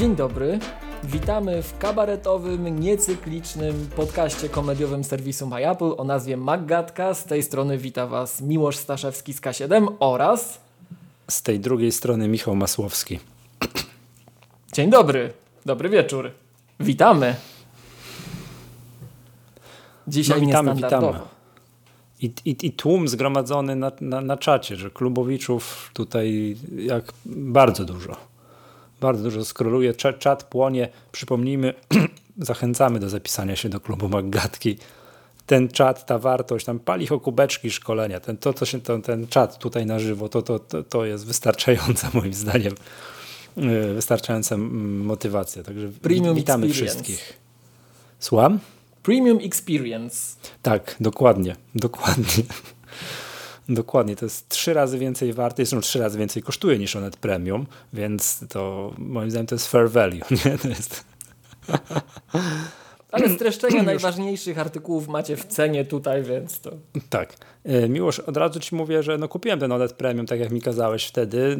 Dzień dobry. Witamy w kabaretowym, niecyklicznym podcaście komediowym serwisu MyApple o nazwie Maggatka. Z tej strony wita Was Miłosz Staszewski z K7 oraz... Z tej drugiej strony Michał Masłowski. Dzień dobry. Dobry wieczór. Witamy. Dzisiaj No, witamy, witamy. I, i, I tłum zgromadzony na, na, na czacie, że klubowiczów tutaj jak bardzo dużo. Bardzo dużo skroluje, czat, czat płonie. Przypomnijmy, zachęcamy do zapisania się do klubu Maggatki. Ten czat, ta wartość, tam pali o kubeczki szkolenia. Ten, to, co się, to, ten czat tutaj na żywo, to, to, to, to jest wystarczająca moim zdaniem. yy, Wystarczająca motywacja. Także Premium witamy experience. wszystkich. Słucham? Premium Experience. Tak, dokładnie, dokładnie. Dokładnie, to jest trzy razy więcej warte, jest no, trzy razy więcej kosztuje niż Onet Premium, więc to moim zdaniem to jest fair value, nie? To jest... Ale streszczenia najważniejszych artykułów macie w cenie tutaj, więc to... Tak. E, Miłosz, od razu ci mówię, że no kupiłem ten Onet Premium, tak jak mi kazałeś wtedy.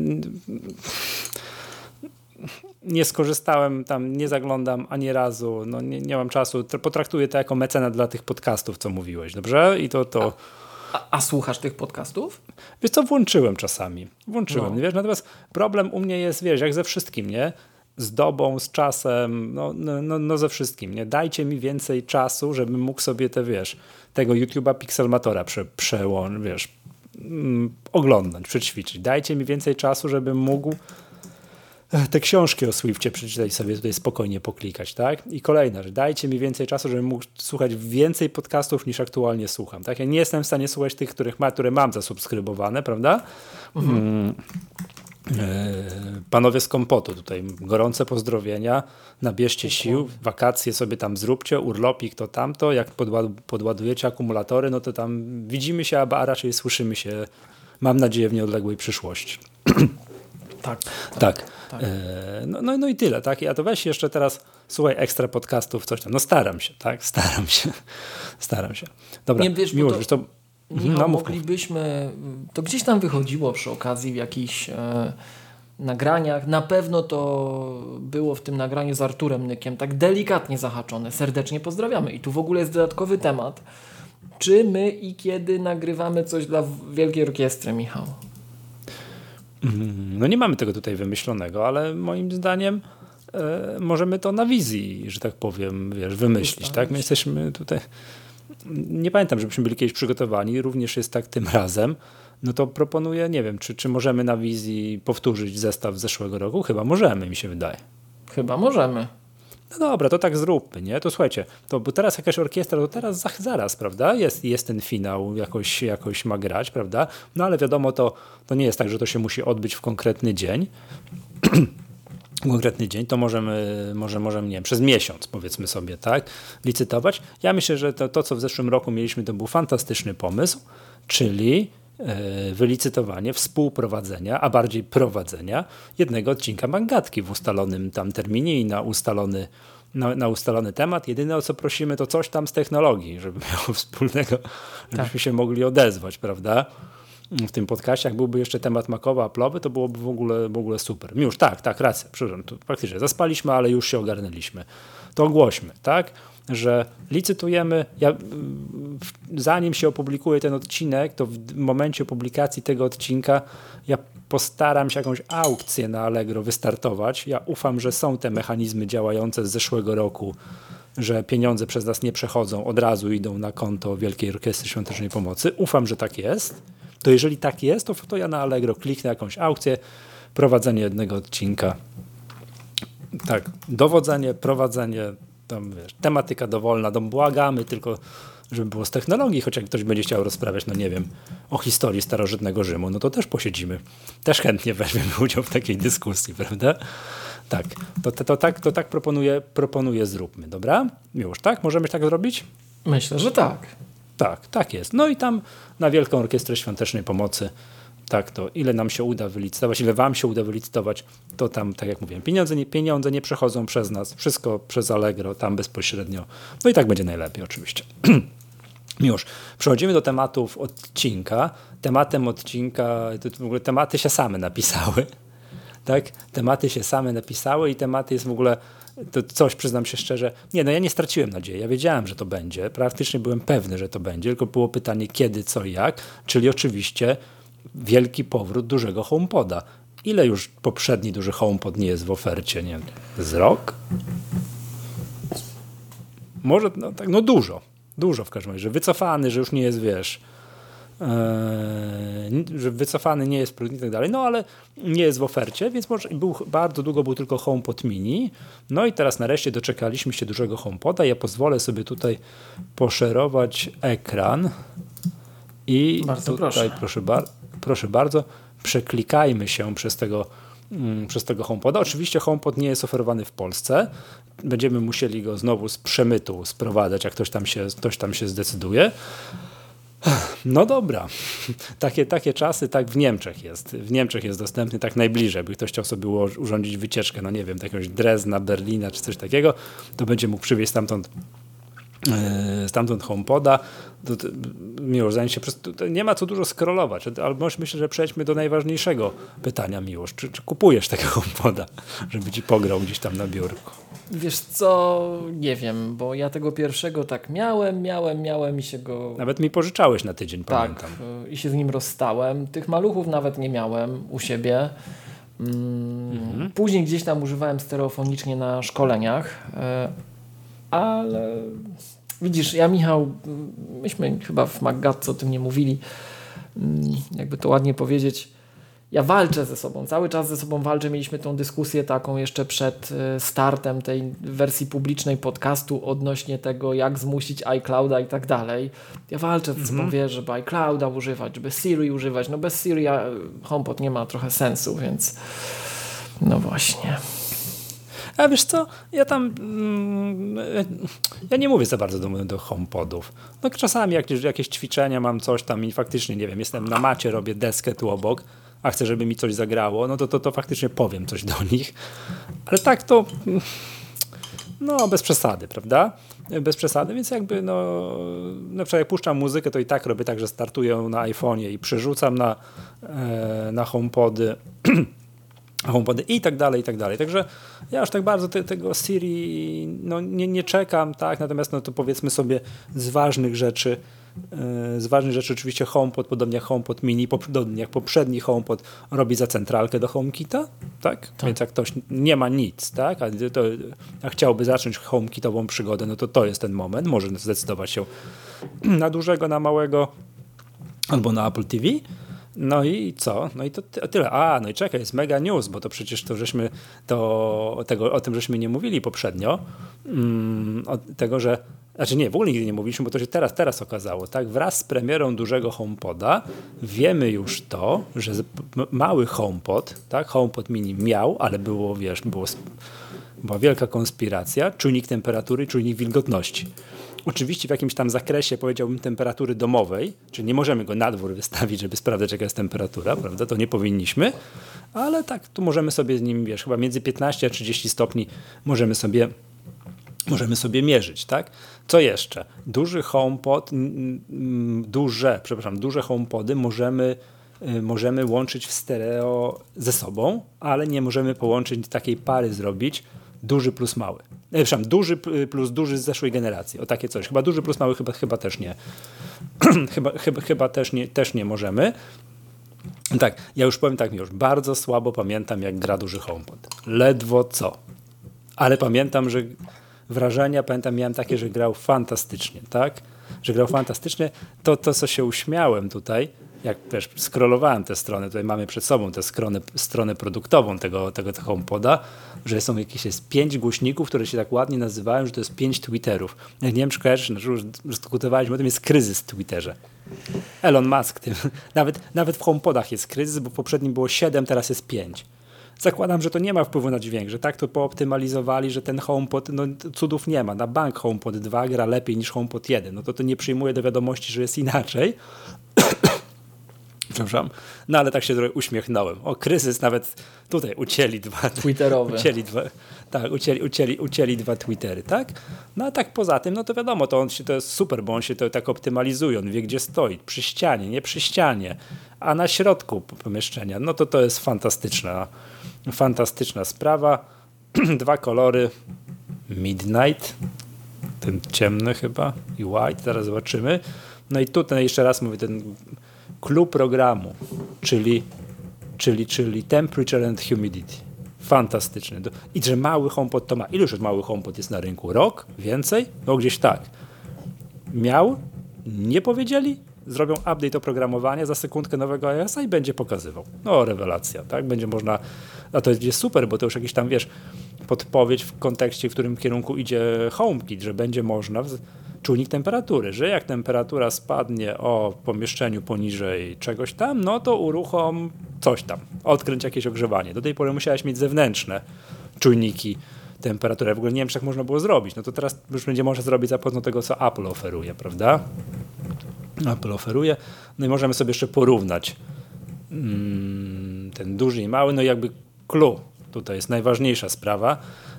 Nie skorzystałem tam, nie zaglądam ani razu, no nie, nie mam czasu. Potraktuję to jako mecenat dla tych podcastów, co mówiłeś, dobrze? I to, to... A, a słuchasz tych podcastów? Wiesz co, włączyłem czasami. Włączyłem, No. wiesz, natomiast problem u mnie jest, wiesz, jak ze wszystkim, nie? Z dobą, z czasem, no, no, no, no ze wszystkim, nie? Dajcie mi więcej czasu, żebym mógł sobie te, wiesz, tego YouTube'a Pixelmatora prze, przełączyć, wiesz, mm, oglądać, przećwiczyć. Dajcie mi więcej czasu, żebym mógł te książki o Swiftie przeczytać sobie tutaj spokojnie poklikać, tak? I kolejna rzecz, dajcie mi więcej czasu, żebym mógł słuchać więcej podcastów niż aktualnie słucham, tak? Ja nie jestem w stanie słuchać tych, których ma, które mam zasubskrybowane, prawda? Mm. E, Panowie z kompotu, tutaj gorące pozdrowienia, nabierzcie sił, wakacje sobie tam zróbcie, urlopik to tamto, jak podład- podładujecie akumulatory, no to tam widzimy się, a raczej słyszymy się, mam nadzieję, w nieodległej przyszłości. Tak. Tak. E, No, no, no i tyle, tak? A to weź jeszcze teraz, słuchaj, ekstra podcastów, coś tam. No staram się, tak? Staram się. Staram się. Dobra, Nie, wiesz, bo Miłosz, to- wiesz, to... Michał, No, moglibyśmy, to gdzieś tam wychodziło przy okazji w jakichś e, nagraniach. Na pewno to było w tym nagraniu z Arturem Nykiem tak delikatnie zahaczone. Serdecznie pozdrawiamy. I tu w ogóle jest dodatkowy temat. Czy my i kiedy nagrywamy coś dla Wielkiej Orkiestry, Michał? No nie mamy tego tutaj wymyślonego, ale moim zdaniem e, możemy to na wizji, że tak powiem, wiesz, wymyślić, tak? My jesteśmy tutaj... Nie pamiętam, żebyśmy byli kiedyś przygotowani, również jest tak tym razem. No to proponuję, nie wiem, czy, czy możemy na wizji powtórzyć zestaw z zeszłego roku? Chyba możemy, mi się wydaje. Chyba możemy. No dobra, to tak zróbmy, nie? To słuchajcie, to bo teraz jakaś orkiestra, to teraz za- zaraz, prawda? Jest, jest ten finał, jakoś, jakoś ma grać, prawda? No ale wiadomo, to, to nie jest tak, że to się musi odbyć w konkretny dzień. konkretny dzień, to możemy, może, możemy, nie wiem, przez miesiąc powiedzmy sobie, tak, licytować. Ja myślę, że to, to co w zeszłym roku mieliśmy, to był fantastyczny pomysł, czyli wylicytowanie, współprowadzenia, a bardziej prowadzenia jednego odcinka Mangatki w ustalonym tam terminie i na ustalony, na, na ustalony temat. Jedyne o co prosimy to coś tam z technologii, żeby miało wspólnego, żebyśmy się mogli odezwać, prawda? w tym podcaście, jak byłby jeszcze temat makowa, Apple'owy, to byłoby w ogóle, w ogóle super. Już, tak, tak, racja, przepraszam, tu faktycznie zaspaliśmy, ale już się ogarnęliśmy. To ogłośmy, tak, że licytujemy, ja, zanim się opublikuje ten odcinek, to w momencie publikacji tego odcinka ja postaram się jakąś aukcję na Allegro wystartować. Ja ufam, że są te mechanizmy działające z zeszłego roku, że pieniądze przez nas nie przechodzą, od razu idą na konto Wielkiej Orkiestry Świątecznej Pomocy. Ufam, że tak jest. To jeżeli tak jest, to, to ja na Allegro kliknę jakąś aukcję, prowadzenie jednego odcinka. Tak, dowodzenie, prowadzenie, tam wiesz, tematyka dowolna, dom błagamy, tylko żeby było z technologii, choć jak ktoś będzie chciał rozprawiać, no nie wiem, o historii starożytnego Rzymu, no to też posiedzimy. Też chętnie weźmiemy udział w takiej dyskusji, prawda? Tak, to, to, to, tak, to tak proponuję, proponuję zróbmy, dobra? Miłosz, tak? Możemy tak zrobić? Myślę, że tak. Tak, tak jest. No i tam na Wielką Orkiestrę Świątecznej Pomocy, tak to ile nam się uda wylicytować, ile wam się uda wylicytować, to tam, tak jak mówiłem, pieniądze nie, pieniądze nie przechodzą przez nas, wszystko przez Allegro, tam bezpośrednio. No i tak będzie najlepiej oczywiście. Już, przechodzimy do tematów odcinka. Tematem odcinka, to w ogóle tematy się same napisały. tak? Tematy się same napisały i tematy jest w ogóle to coś, przyznam się szczerze, nie, no ja nie straciłem nadziei, ja wiedziałem, że to będzie, praktycznie byłem pewny, że to będzie, tylko było pytanie kiedy, co i jak, czyli oczywiście wielki powrót dużego HomePoda. Ile już poprzedni duży HomePod nie jest w ofercie? Nie wiem, z rok? Może, no tak, no dużo. Dużo w każdym razie, że wycofany, że już nie jest, wiesz, Yy, że wycofany nie jest produkt i tak dalej, no ale nie jest w ofercie, więc może był, bardzo długo był tylko HomePod mini, no i teraz nareszcie doczekaliśmy się dużego HomePoda, ja pozwolę sobie tutaj poszerować ekran i bardzo tutaj proszę, proszę, bar proszę bardzo, przeklikajmy się przez tego mm, przez tego HomePoda. Oczywiście HomePod nie jest oferowany w Polsce. Będziemy musieli go znowu z przemytu sprowadzać, jak ktoś tam się, ktoś tam się zdecyduje. No dobra, takie, takie czasy, tak w Niemczech jest. W Niemczech jest dostępny tak najbliżej, by ktoś chciał sobie urządzić wycieczkę, no nie wiem, do jakiegoś Drezna, Berlina czy coś takiego, to będzie mógł przywieźć stamtąd stamtąd HomePoda. To, to, Miłosz, zanim się nie ma co dużo scrollować, ale myślę, że przejdźmy do najważniejszego pytania, Miłosz. Czy, czy kupujesz tego HomePoda, żeby ci pograł gdzieś tam na biurku? Wiesz co, nie wiem, bo ja tego pierwszego tak miałem, miałem, miałem i się go... Nawet mi pożyczałeś na tydzień, tak, pamiętam. i się z nim rozstałem. Tych maluchów nawet nie miałem u siebie. Mm, mhm. Później gdzieś tam używałem stereofonicznie na szkoleniach, e, ale widzisz, ja Michał, myśmy chyba w Maggatce o tym nie mówili, mm, jakby to ładnie powiedzieć, ja walczę ze sobą, cały czas ze sobą walczę. Mieliśmy tą dyskusję taką jeszcze przed e, startem tej wersji publicznej podcastu odnośnie tego, jak zmusić iClouda i tak dalej. Ja walczę ze sobą, mm -hmm. wiesz, żeby iClouda używać, żeby Siri używać. No bez Siri HomePod nie ma trochę sensu, więc no właśnie. A wiesz co, ja tam, mm, ja nie mówię za bardzo do, do HomePodów. No czasami jakieś, jakieś ćwiczenia mam coś tam i faktycznie, nie wiem, jestem na macie, robię deskę tu obok, a chcę, żeby mi coś zagrało, no to, to, to faktycznie powiem coś do nich. Ale tak to, no bez przesady, prawda? Bez przesady, więc jakby no, na przykład jak puszczam muzykę, to i tak robię tak, że startuję na iPhone'ie i przerzucam na, e, na HomePody HomePody i tak dalej, i tak dalej. Także ja już tak bardzo te, tego Siri no, nie, nie czekam, tak, natomiast no to powiedzmy sobie z ważnych rzeczy, z ważnych rzeczy oczywiście HomePod, podobnie jak HomePod Mini, podobnie jak poprzedni HomePod robi za centralkę do HomeKita, tak? tak? Więc jak ktoś nie ma nic, tak? A, to, a chciałby zacząć HomeKitową przygodę, no to to jest ten moment, może zdecydować się na dużego, na małego albo na Apple TV. No i co? No i to tyle. A, no i czekaj, jest mega news, bo to przecież to żeśmy to, tego, o tym żeśmy nie mówili poprzednio. Mm, tego, że znaczy nie, w ogóle nigdy nie mówiliśmy, bo to się teraz, teraz okazało, tak? Wraz z premierą dużego HomePoda wiemy już to, że mały HomePod, tak? HomePod mini miał, ale było, wiesz, było, była wielka konspiracja, czujnik temperatury, czujnik wilgotności. Oczywiście w jakimś tam zakresie, powiedziałbym, temperatury domowej, czyli nie możemy go na dwór wystawić, żeby sprawdzać, jaka jest temperatura, prawda? To nie powinniśmy, ale tak, tu możemy sobie z nim, wiesz, chyba między 15 a 30 stopni możemy sobie możemy sobie mierzyć, tak? Co jeszcze? Duży HomePod, duże, przepraszam, duże HomePody możemy, y, możemy łączyć w stereo ze sobą, ale nie możemy połączyć takiej pary zrobić duży plus mały. E, przepraszam, duży plus duży z zeszłej generacji. O takie coś. Chyba duży plus mały chyba, chyba też nie. chyba, chyba, chyba też, nie, też nie możemy. Tak, ja już powiem tak, już bardzo słabo pamiętam, jak gra duży HomePod. Ledwo co. Ale pamiętam, że wrażenia, pamiętam, miałem takie, że grał fantastycznie, tak? Że grał fantastycznie. To, to co się uśmiałem tutaj, jak wiesz, scrollowałem tę stronę, tutaj mamy przed sobą tę stronę, stronę produktową tego, tego, tego HomePoda, że są jakieś jest pięć głośników, które się tak ładnie nazywają, że to jest pięć Twitterów. Nie wiem, czy kojarzysz, no, już dyskutowaliśmy o tym, jest kryzys w Twitterze. Elon Musk, tym, nawet, nawet w HomePodach jest kryzys, bo poprzednim było siedem, teraz jest pięć zakładam, że to nie ma wpływu na dźwięk, że tak to pooptymalizowali, że ten HomePod, no cudów nie ma. Na bank HomePod 2 gra lepiej niż HomePod 1. No to to nie przyjmuje do wiadomości, że jest inaczej. Przepraszam. No ale tak się trochę uśmiechnąłem. O, kryzys nawet tutaj ucięli dwa. Twitterowe. Ucięli dwa, tak, ucięli, ucięli, ucięli dwa Twittery, tak? No a tak poza tym, no to wiadomo, to, on się, to jest super, bo on się to tak optymalizuje, on wie gdzie stoi, przy ścianie, nie przy ścianie, a na środku pomieszczenia, no to to jest fantastyczne. Fantastyczna sprawa. Dwa kolory. Midnight, ten ciemny chyba i white, zaraz zobaczymy. No i tutaj jeszcze raz mówię, ten klub programu, czyli, czyli, czyli temperature and humidity. Fantastyczny. I że mały HomePod to ma. Iluż mały HomePod jest na rynku? Rok? Więcej? No gdzieś tak. Miał? Nie powiedzieli? Zrobią update oprogramowania za sekundkę nowego iOS-a i będzie pokazywał. No rewelacja, tak? Będzie można, a to jest super, bo to już jakiś tam, wiesz, podpowiedź w kontekście, w którym kierunku idzie HomeKit, że będzie można czujnik temperatury, że jak temperatura spadnie o pomieszczeniu poniżej czegoś tam, no to uruchom coś tam, odkręć jakieś ogrzewanie. Do tej pory musiałeś mieć zewnętrzne czujniki temperatury. W ogóle nie wiem, czy tak można było zrobić. No to teraz już będzie można zrobić za pomocą tego, co Apple oferuje, prawda? Apple oferuje. No i możemy sobie jeszcze porównać mm, ten duży i mały, no jakby clue tutaj jest najważniejsza sprawa.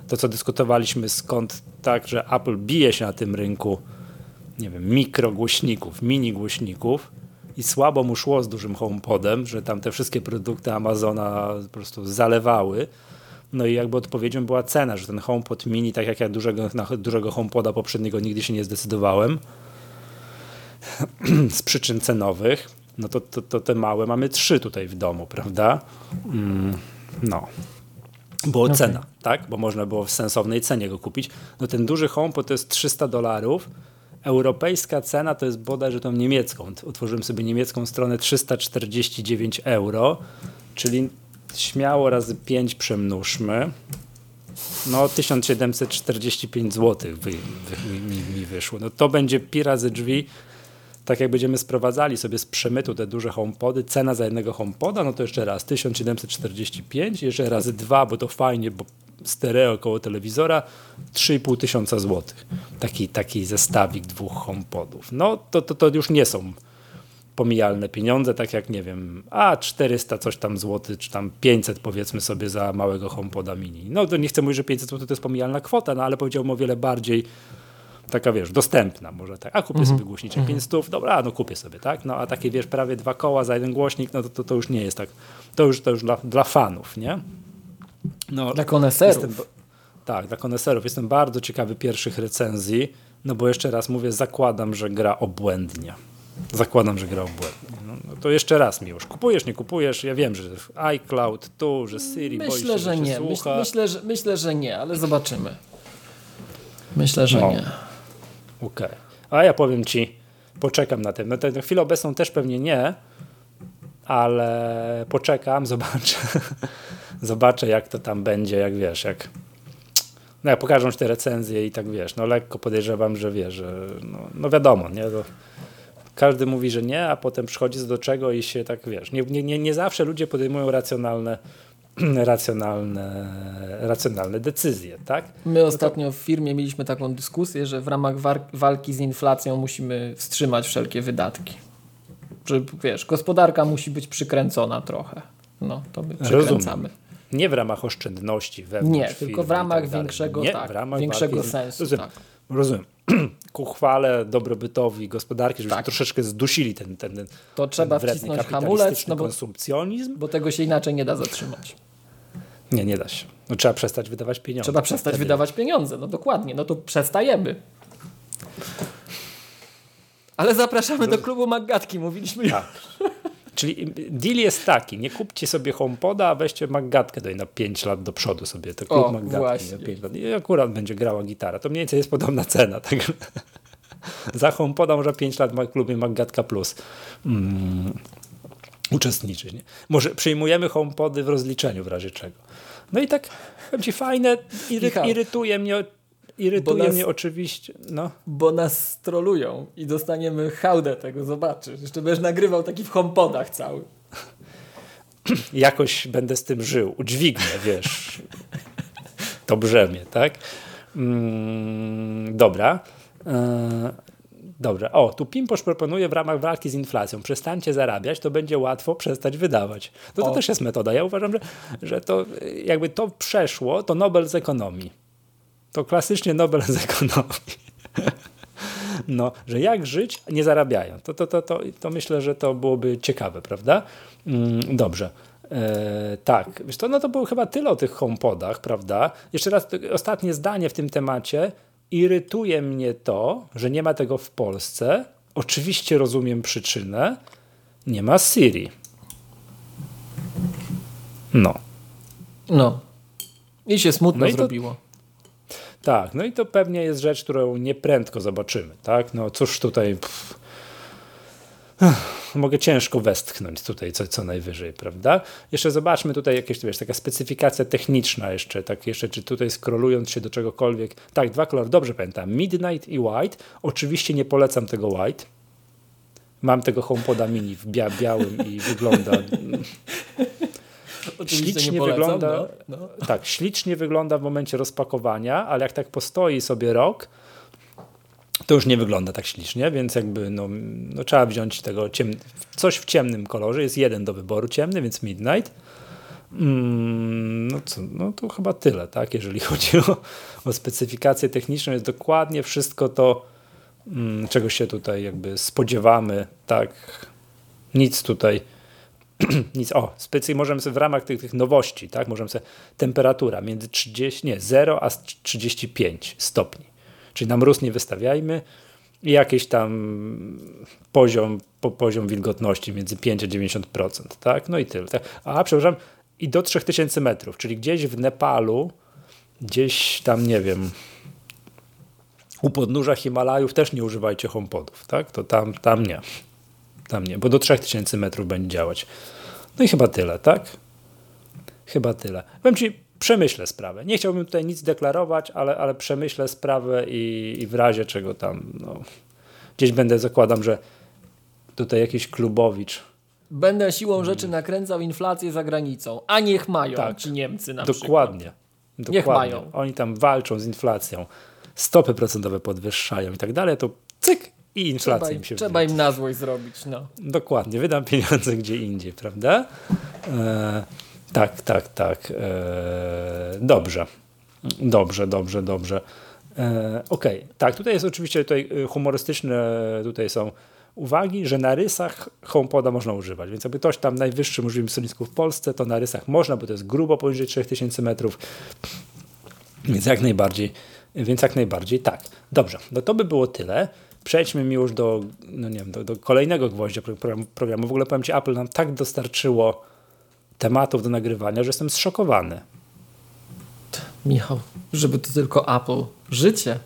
To, co dyskutowaliśmy, skąd tak, że Apple bije się na tym rynku, nie wiem, mikrogłośników, mini głośników i słabo mu szło z dużym HomePodem, że tam te wszystkie produkty Amazona po prostu zalewały. No i jakby odpowiedzią była cena, że ten HomePod mini, tak jak ja dużego, na dużego HomePoda poprzedniego nigdy się nie zdecydowałem, z przyczyn cenowych, no to, to, to te małe mamy trzy tutaj w domu, prawda? Mm, no. Było okay. cena, tak? Bo można było w sensownej cenie go kupić. No ten duży HomePod to jest 300 dolarów. Europejska cena to jest bodajże tą niemiecką. Otworzyłem sobie niemiecką stronę 349 euro, czyli śmiało razy 5 przemnóżmy. No 1745 zł wy, wy, mi, mi, wyszło. No to będzie pi razy drzwi tak jak będziemy sprowadzali sobie z przemytu te duże homepody, cena za jednego homepoda, no to jeszcze raz 1745, jeszcze razy dwa, bo to fajnie, bo stereo koło telewizora 3,5 tysiąca złotych. Taki, taki zestawik dwóch homepodów. No to, to, to już nie są pomijalne pieniądze, tak jak nie wiem, a 400 coś tam złotych, czy tam 500 powiedzmy sobie za małego homepoda mini. No to nie chcę mówić, że 500 zł to jest pomijalna kwota, no ale powiedziałbym o wiele bardziej taka wiesz, dostępna może tak, a kupię -hmm. sobie głośniczek. 500, dobra, no kupię sobie, tak, no a takie wiesz, prawie dwa koła za jeden głośnik, no to, to, to już nie jest tak, to już, to już dla, dla fanów, nie? No, dla koneserów. Jestem, tak, dla koneserów. Jestem bardzo ciekawy pierwszych recenzji, no bo jeszcze raz mówię, zakładam, że gra obłędnie. Zakładam, że gra obłędnie. No, no to jeszcze raz, Miłosz. Kupujesz, nie kupujesz? Ja wiem, że iCloud tu, że Siri Myślę, że, że nie. Myśl, myślę, że, myślę, że nie, ale zobaczymy. Myślę, że no. nie. Okej. Okay. A ja powiem ci, poczekam na tym. No na chwilę obecną też pewnie nie, ale poczekam, zobaczę. zobaczę, jak to tam będzie, jak wiesz, jak. No jak pokażą ci te recenzje i tak wiesz, no lekko podejrzewam, że wiesz, że no, no wiadomo, nie? To każdy mówi, że nie, a potem przychodzi do czego i się tak wiesz. Nie, nie, nie zawsze ludzie podejmują racjonalne racjonalne, racjonalne decyzje. Tak? My no ostatnio w firmie mieliśmy taką dyskusję, że w ramach walki z inflacją musimy wstrzymać wszelkie wydatki. Że wiesz, gospodarka musi być przykręcona trochę. No, to my przykręcamy. Rozumiem. Nie w ramach oszczędności wewnątrz Nie, tylko w ramach tak większego, Nie, tak, w ramach większego sensu. Rozumiem. Tak. Rozumiem. Ku chwale dobrobytowi gospodarki, żebyśmy tak. troszeczkę zdusili ten, ten, ten To trzeba wcisnąć hamulec, no bo, konsumpcjonizm. Bo tego się inaczej nie da zatrzymać. Nie, nie da się. No, trzeba przestać wydawać pieniądze. Trzeba przestać Wtedy... wydawać pieniądze, no dokładnie. No to przestajemy. Ale zapraszamy do klubu Maggatki, mówiliśmy tak. Czyli deal jest taki, nie kupcie sobie HomePoda, a weźcie Maggatkę daj na 5 lat do przodu sobie. To klub o, Maggatki na 5 lat. I akurat będzie grała gitara. To mniej więcej jest podobna cena. Tak? Za HomePoda może 5 lat w klubie Maggatka Plus. Mm uczestniczyć. Nie? Może przyjmujemy HomePody w rozliczeniu w razie czego. No i tak, powiem ci, fajne, iry, irytuje mnie Irytuje nas, mnie oczywiście. No. Bo nas strolują i dostaniemy hałdę tego, zobaczysz. Jeszcze będziesz nagrywał taki w HomePodach cały. Jakoś będę z tym żył. Udźwignę, wiesz. To brzemię, tak? Mm, dobra. E, Dobrze. O, tu Pimposz proponuje w ramach walki z inflacją. Przestańcie zarabiać, to będzie łatwo przestać wydawać. No to też jest metoda. Ja uważam, że, że to jakby to przeszło, to Nobel z ekonomii. To klasycznie Nobel z ekonomii. No, że jak żyć, nie zarabiają. To, to, to, to, to myślę, że to byłoby ciekawe, prawda? Mm, dobrze. E, tak, wiesz to, no to było chyba tyle o tych HomePodach, prawda? Jeszcze raz, ostatnie zdanie w tym temacie. Irytuje mnie to, że nie ma tego w Polsce. Oczywiście rozumiem przyczynę. Nie ma Siri. No. No. I się smutno no i zrobiło. Tak, no i to pewnie jest rzecz, którą nieprędko zobaczymy, tak? No cóż tutaj... Pff, mogę ciężko westchnąć tutaj co, co najwyżej, prawda? Jeszcze zobaczmy tutaj jakieś, wiesz, taka specyfikacja techniczna jeszcze, tak jeszcze, czy tutaj scrollując się do czegokolwiek. Tak, dwa kolory, dobrze pamiętam, Midnight i White. Oczywiście nie polecam tego White. Mam tego HomePoda mini w bia białym i wygląda... ślicznie polecam, wygląda, no, no. tak, ślicznie wygląda w momencie rozpakowania, ale jak tak postoi sobie rok, to już nie wygląda tak ślicznie, więc jakby no, no trzeba wziąć tego coś w ciemnym kolorze. Jest jeden do wyboru ciemny, więc Midnight. Mm, no, co, no to chyba tyle, tak? Jeżeli chodzi o, o specyfikację techniczną, jest dokładnie wszystko to, mm, czego się tutaj jakby spodziewamy, tak? Nic tutaj nic, o, specjalnie możemy sobie w ramach tych, tych nowości, tak, możemy sobie temperatura między 30, nie, 0 a 35 stopni. Czyli na mróz nie wystawiajmy i jakiś tam poziom, po, poziom wilgotności między 5 a 90%, tak? No i tyle. Tak? A, przepraszam, i do 3000 metrów, czyli gdzieś w Nepalu, gdzieś tam, nie wiem, u podnóża Himalajów też nie używajcie HomePodów, tak? To tam, tam nie. Tam nie, bo do 3000 metrów będzie działać. No i chyba tyle, tak? Chyba tyle. Powiem Ci, przemyślę sprawę. Nie chciałbym tutaj nic deklarować, ale, ale przemyślę sprawę i, i w razie czego tam no, gdzieś będę, zakładam, że tutaj jakiś klubowicz. Będę siłą rzeczy nakręcał inflację za granicą, a niech mają tak, ci Niemcy na dokładnie, przykład. Dokładnie. Niech mają. Oni tam walczą z inflacją, stopy procentowe podwyższają i tak dalej, to cyk i inflacja trzeba, im się Trzeba im na złość zrobić. No. Dokładnie, wydam pieniądze gdzie indziej, prawda? E, tak, tak, tak. E, dobrze. Dobrze, dobrze, dobrze. E, Okej, okay. tak, tutaj jest oczywiście tutaj e, humorystyczne, tutaj są uwagi, że na rysach HomePoda można używać, więc jakby ktoś tam najwyższym możliwym stolisku w Polsce, to na rysach można, bo to jest grubo poniżej 3000 metrów, więc jak najbardziej, więc jak najbardziej tak. Dobrze, no to by było tyle. Przejdźmy mi już do, no nie wiem, do, do kolejnego gwoździa programu. W ogóle powiem Ci, Apple nam tak dostarczyło tematów do nagrywania, że jestem zszokowany. Michał, żeby to tylko Apple. Życie.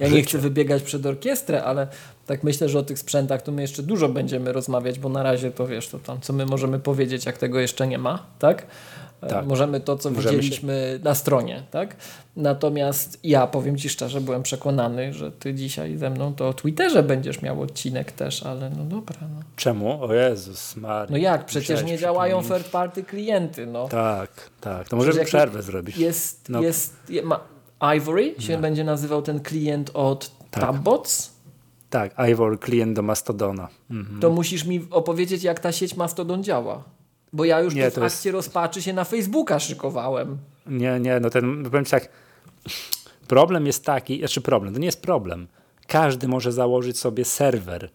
Ja Życie. nie chcę wybiegać przed orkiestrę, ale tak myślę, że o tych sprzętach to my jeszcze dużo będziemy rozmawiać, bo na razie to wiesz, to tam co my możemy powiedzieć, jak tego jeszcze nie ma, tak? E, tak. Możemy to, co Możemy widzieliśmy się... na stronie, tak? Natomiast ja powiem Ci szczerze, byłem przekonany, że Ty dzisiaj ze mną to o Twitterze będziesz miał odcinek też, ale no dobra. No. Czemu? O Jezus Maria. No jak? Przecież nie działają third party klienty, no. Tak, tak. To możemy przerwę zrobić. Jest, no. jest, ma, Ivory się no. będzie nazywał ten klient od tak. Tabbots. Tak, Ivory klient do Mastodona. Mhm. To musisz mi opowiedzieć, jak ta sieć Mastodon działa. Bo ja już nie, w akcie jest... rozpaczy się na Facebooka szykowałem. Nie, nie, no ten, powiem ci tak, problem jest taki, znaczy problem, to nie jest problem. Każdy może założyć sobie serwer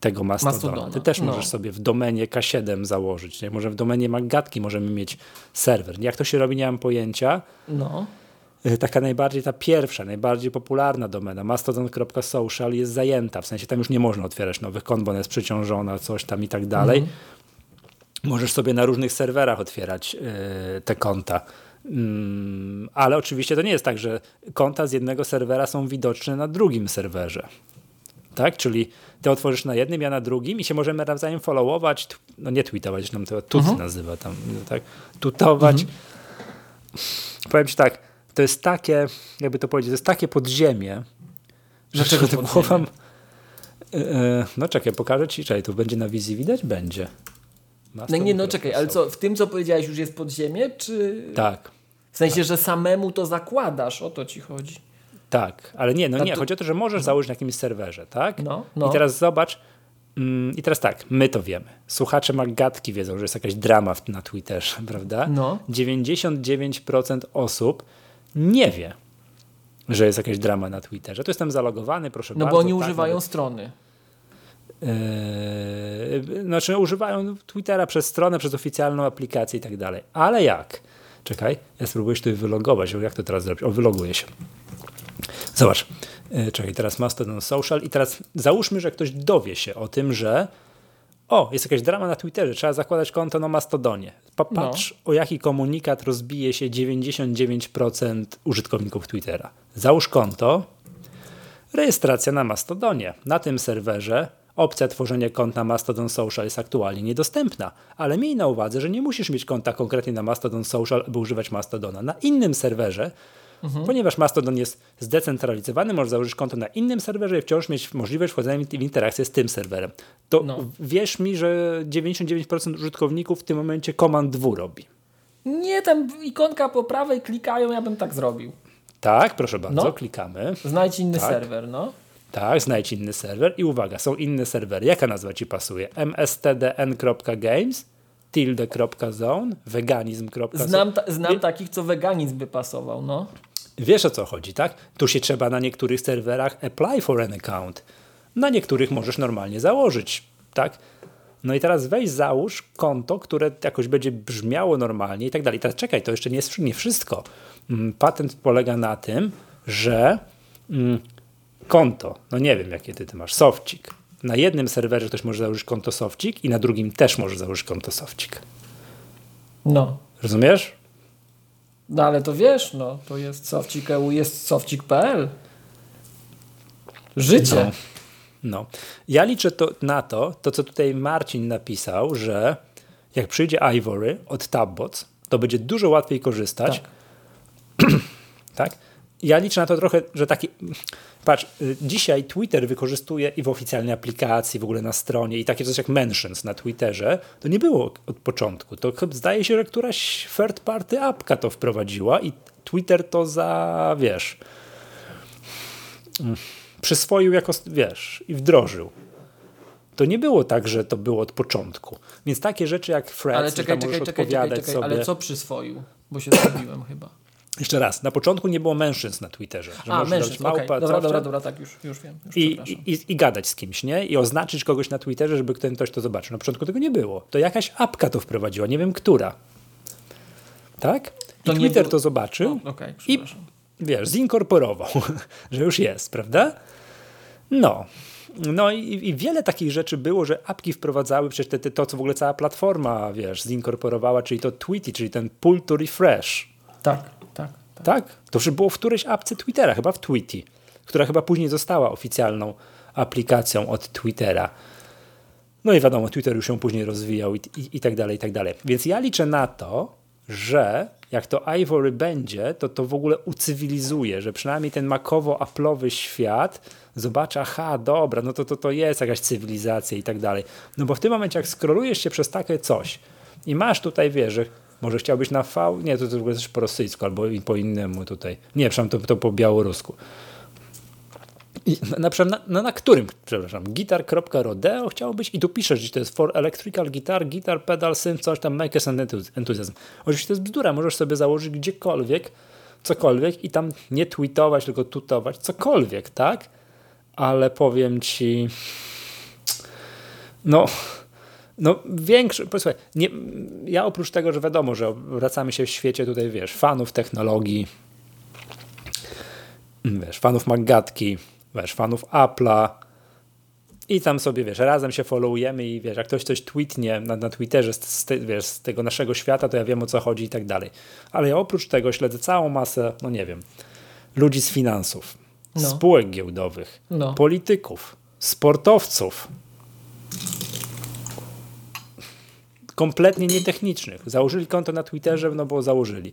tego Mastodona. Mastodona. Ty też no. możesz sobie w domenie K7 założyć. Nie? Może w domenie Magatki możemy mieć serwer. Jak to się robi, nie mam pojęcia. No. Y, taka najbardziej, ta pierwsza, najbardziej popularna domena, mastodon.social jest zajęta, w sensie tam już nie można otwierać nowych kont, bo ona jest przeciążona, coś tam i tak dalej. Mm możesz sobie na różnych serwerach otwierać yy, te konta. Mm, ale oczywiście to nie jest tak, że konta z jednego serwera są widoczne na drugim serwerze. Tak? Czyli ty otworzysz na jednym, ja na drugim i się możemy nawzajem followować, no nie tweetować, nam to tut mhm. nazywa tam, tak? Tutować. Mhm. Powiem ci tak, to jest takie, jakby to powiedzieć, to jest takie podziemie, Dlaczego to głowa... Yy, no czekaj, pokażę ci, czekaj, tu będzie na wizji widać? Będzie. No nie, no czekaj, ale co, w tym co powiedziałeś już jest podziemie, czy... Tak. W sensie, tak. że samemu to zakładasz, o to ci chodzi. Tak, ale nie, no nie, to... chodzi o to, że możesz no. założyć na jakimś serwerze, tak? No, no. I teraz zobacz, mm, i teraz tak, my to wiemy. Słuchacze Magatki wiedzą, że jest jakaś drama na Twitterze, prawda? No. 99% osób nie wie, że jest jakaś drama na Twitterze. Tu jestem zalogowany, proszę no bardzo. No bo oni tak, używają nawet... strony. Yy, znaczy używają Twittera przez stronę, przez oficjalną aplikację i tak dalej. Ale jak? Czekaj, ja spróbuję się tutaj wylogować. Jak to teraz zrobić? O, wyloguję się. Zobacz. Yy, czekaj, teraz Mastodon Social i teraz załóżmy, że ktoś dowie się o tym, że o, jest jakaś drama na Twitterze, trzeba zakładać konto na Mastodonie. Patrz, no. o jaki komunikat rozbije się 99% użytkowników Twittera. Załóż konto, rejestracja na Mastodonie. Na tym serwerze opcja tworzenia kont na Mastodon Social jest aktualnie niedostępna, ale miej na uwadze, że nie musisz mieć konta konkretnie na Mastodon Social, by używać Mastodona. Na innym serwerze Mhm. Ponieważ Mastodon jest zdecentralizowany, możesz założyć konto na innym serwerze i wciąż mieć możliwość wchodzenia w interakcję z tym serwerem. To no. wierz mi, że 99% użytkowników w tym momencie Command 2 robi. Nie, tam ikonka po prawej klikają, ja bym tak zrobił. Tak, proszę bardzo, no. klikamy. Znajdź inny tak. serwer, no. Tak, znajdź inny serwer i uwaga, są inne serwery. Jaka nazwa Ci pasuje? mstdn.games tilde.zone, veganizm.zone. Znam, ta, znam takich, co veganizm by pasował, no. Wiesz o co chodzi, tak? Tu się trzeba na niektórych serwerach apply for an account. Na niektórych możesz normalnie założyć, tak? No i teraz weź załóż konto, które jakoś będzie brzmiało normalnie i tak dalej. Teraz czekaj, to jeszcze nie jest nie wszystko. Mm, patent polega na tym, że mm, konto, no nie wiem jakie ty, ty masz, Sofcik. Na jednym serwerze ktoś może założyć konto Sofcik i na drugim też może założyć konto Sofcik. No. Rozumiesz? No ale to wiesz, no, to jest Sofcik EU, jest Sofcik.pl. Życie. No. no. Ja liczę to, na to, to co tutaj Marcin napisał, że jak przyjdzie Ivory od Tabbots, to będzie dużo łatwiej korzystać. Tak. tak? Ja liczę na to trochę, że taki. Patrz, y, dzisiaj Twitter wykorzystuje i w oficjalnej aplikacji, w ogóle na stronie, i takie coś jak mentions na Twitterze, to nie było od początku. To zdaje się, że któraś third party apka to wprowadziła i Twitter to za, wiesz, mm, przyswoił jako, wiesz, i wdrożył. To nie było tak, że to było od początku. Więc takie rzeczy jak Threads, ale czekaj, czekaj, czekaj, czekaj, czekaj, sobie... ale co przyswoił? Bo się zgubiłem chyba. Jeszcze raz, na początku nie było mężczyzn na Twitterze. Że A, mężczyzn, małpa, okay. dobra, dobra, dobra, tak, już, już wiem. Już I, i, I, gadać z kimś, nie? I oznaczyć kogoś na Twitterze, żeby ktoś to zobaczył. Na początku tego nie było. To jakaś apka to wprowadziła, nie wiem która. Tak? I to Twitter to zobaczył o, okay, i wiesz, zinkorporował, że już jest, prawda? No. No i, i, wiele takich rzeczy było, że apki wprowadzały przecież te, te, to, co w ogóle cała platforma, wiesz, zinkorporowała, czyli to Tweety, czyli ten pull to refresh. Tak, tak. tak? To już było w którejś apce Twittera, chyba w Tweety, która chyba później została oficjalną aplikacją od Twittera. No i wiadomo, Twitter już się później rozwijał i, i, i tak dalej, i tak dalej. Więc ja liczę na to, że jak to Ivory będzie, to to w ogóle ucywilizuje, że przynajmniej ten makowo-aplowy świat zobaczy, aha, dobra, no to, to to jest jakaś cywilizacja i tak dalej. No bo w tym momencie, jak skrolujesz się przez takie coś i masz tutaj, wiesz, może chciałbyś na V? Nie, to, to w po rosyjsku albo po innemu tutaj. Nie, przepraszam, to, to po białorusku. I na, na, na, na którym, przepraszam, gitar.rodeo chciałbyś i tu piszesz, że to jest for electrical guitar, guitar pedal, synth, coś tam, make us enthusiasm. Oczywiście to jest bzdura, możesz sobie założyć gdziekolwiek, cokolwiek i tam nie tweetować, tylko tutować, cokolwiek, tak? Ale powiem ci, no no większy, posłuchaj, nie, ja oprócz tego, że wiadomo, że wracamy się w świecie tutaj, wiesz, fanów technologii, wiesz, fanów Magatki, wiesz, fanów Apple'a i tam sobie, wiesz, razem się followujemy i wiesz, jak ktoś coś tweetnie na, na Twitterze z, z, wiesz, z tego naszego świata, to ja wiem o co chodzi i tak dalej. Ale ja oprócz tego śledzę całą masę, no nie wiem, ludzi z finansów, no. spółek giełdowych, no. polityków, sportowców, kompletnie nietechnicznych. Założyli konto na Twitterze, no bo założyli.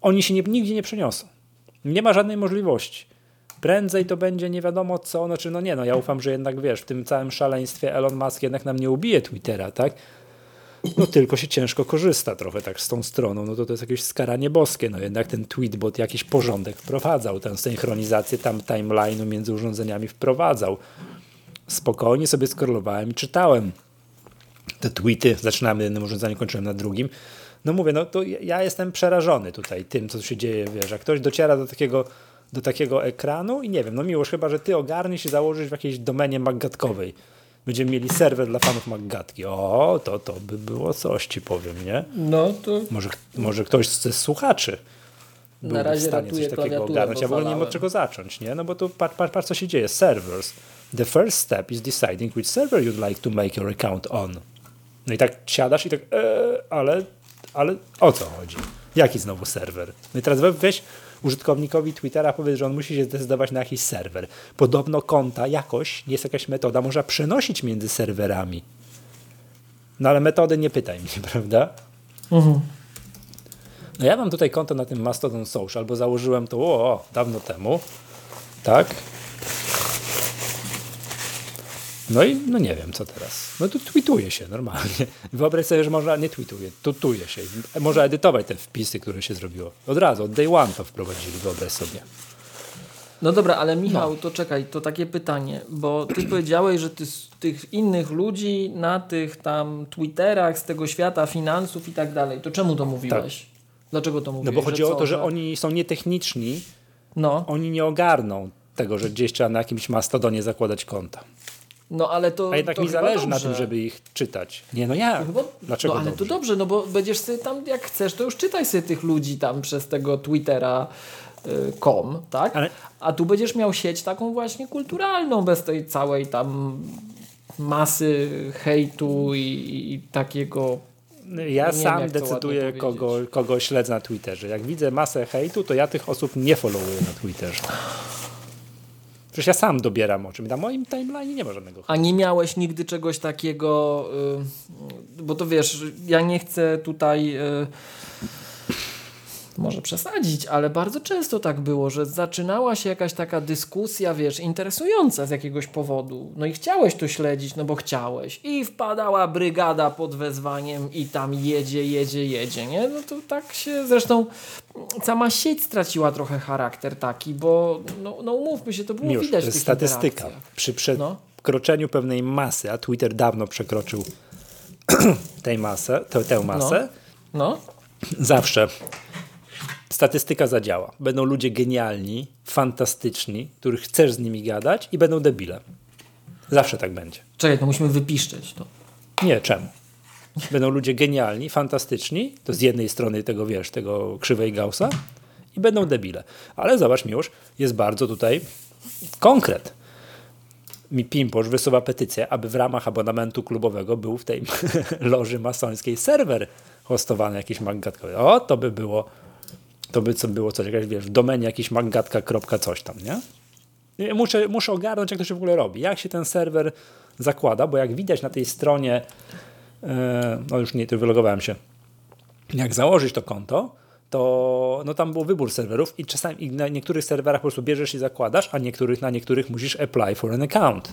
Oni się nie, nigdzie nie przeniosą. Nie ma żadnej możliwości. Prędzej to będzie nie wiadomo co, znaczy no nie, no ja ufam, że jednak wiesz, w tym całym szaleństwie Elon Musk jednak nam nie ubije Twittera, tak? No tylko się ciężko korzysta trochę tak z tą stroną, no to to jest jakieś skaranie boskie, no jednak ten tweetbot jakiś porządek wprowadzał, tę synchronizację tam timeline'u między urządzeniami wprowadzał. Spokojnie sobie skorolowałem i czytałem te tweety, zaczynamy na jednym urządzeniu, kończyłem na drugim. No mówię, no to ja jestem przerażony tutaj tym, co się dzieje, wiesz, jak ktoś dociera do takiego, do takiego ekranu i nie wiem, no miłość chyba, że ty ogarniesz i założysz w jakiejś domenie magatkowej Będziemy mieli serwer dla fanów Maggatki. O, to, to by było coś, ci powiem, nie? No to... Może, może ktoś ze słuchaczy byłby Na razie w stanie coś takiego ogarnąć. Ja w ogóle nie wiem od czego zacząć, nie? No bo tu patrz, patrz, patrz co się dzieje. Servers. The first step is deciding which server you'd like to make your account on. No i tak siadasz i tak, e, ale, ale o co chodzi? Jaki znowu serwer? No i teraz we- weź użytkownikowi Twittera powiedz, że on musi się zdecydować na jakiś serwer. Podobno konta jakoś, jest jakaś metoda, można przenosić między serwerami. No ale metody nie pytaj mnie, prawda? No ja mam tutaj konto na tym Mastodon Social, bo założyłem to o, dawno temu. Tak? No i no nie wiem co teraz. No tu tweetuje się normalnie. Wyobraź sobie, że można, nie tweetuje, tutuje się. Można edytować te wpisy, które się zrobiło. Od razu, od day one to wprowadzili, wyobraź sobie. No dobra, ale Michał, to czekaj, to takie pytanie, bo ty powiedziałeś, że ty z tych innych ludzi na tych tam Twitterach z tego świata finansów i tak dalej, to czemu to mówiłeś? Dlaczego to No mówiłeś? bo chodzi o to, że oni są nietechniczni, No, oni nie ogarną tego, że gdzieś trzeba na jakimś mastodonie zakładać konta. No ale to A jednak to mi zależy na dobrze. tym, żeby ich czytać. Nie, no ja. Chyba, Dlaczego no ale dobrze? to dobrze, no bo będziesz sobie tam, jak chcesz, to już czytaj sobie tych ludzi tam przez tego Twittera y, tak? Ale- A tu będziesz miał sieć taką właśnie kulturalną, bez tej całej tam masy hejtu i, i takiego Ja wiem, sam to decyduję, kogo, kogo śledzę na Twitterze. Jak widzę masę hejtu, to ja tych osób nie followuję na Twitterze. Przecież ja sam dobieram o czym. Na moim timeline nie ma żadnego A nie miałeś nigdy czegoś takiego, y, bo to wiesz, ja nie chcę tutaj y, może przesadzić, ale bardzo często tak było, że zaczynała się jakaś taka dyskusja, wiesz, interesująca z jakiegoś powodu. No i chciałeś to śledzić, no bo chciałeś. I wpadała brygada pod wezwaniem i tam jedzie, jedzie, jedzie, nie? No to tak się, zresztą sama sieć straciła trochę charakter taki, bo no, no umówmy się, to było Już, widać statystyka. Przy No. przekroczeniu pewnej masy, a Twitter dawno przekroczył tej masę, tę, tę masę, No. zawsze statystyka zadziała. Będą ludzie genialni, fantastyczni, których chcesz z nimi gadać i będą debile. Zawsze tak będzie. Czekaj, to musimy wypiszczeć to. Nie, czemu? Będą ludzie genialni, fantastyczni, to z jednej strony tego, wiesz, tego krzywej Gaussa i będą debile. Ale zobacz, Miłosz, jest bardzo tutaj konkret. Mi Pimposz wysuwa petycję, aby w ramach abonamentu klubowego był w tej loży masońskiej serwer hostowany jakiś maggatkowy. O, to by było, to by co było coś, jakaś, wiesz, w domenie jakiś maggatka. coś tam, nie? Muszę, muszę ogarnąć, jak to się w ogóle robi. Jak się ten serwer zakłada, bo jak widać na tej stronie, e, no już nie, tu wylogowałem się, jak założyć to konto, to no tam był wybór serwerów i czasami i na niektórych serwerach po prostu bierzesz i zakładasz, a niektórych, na niektórych musisz apply for an account.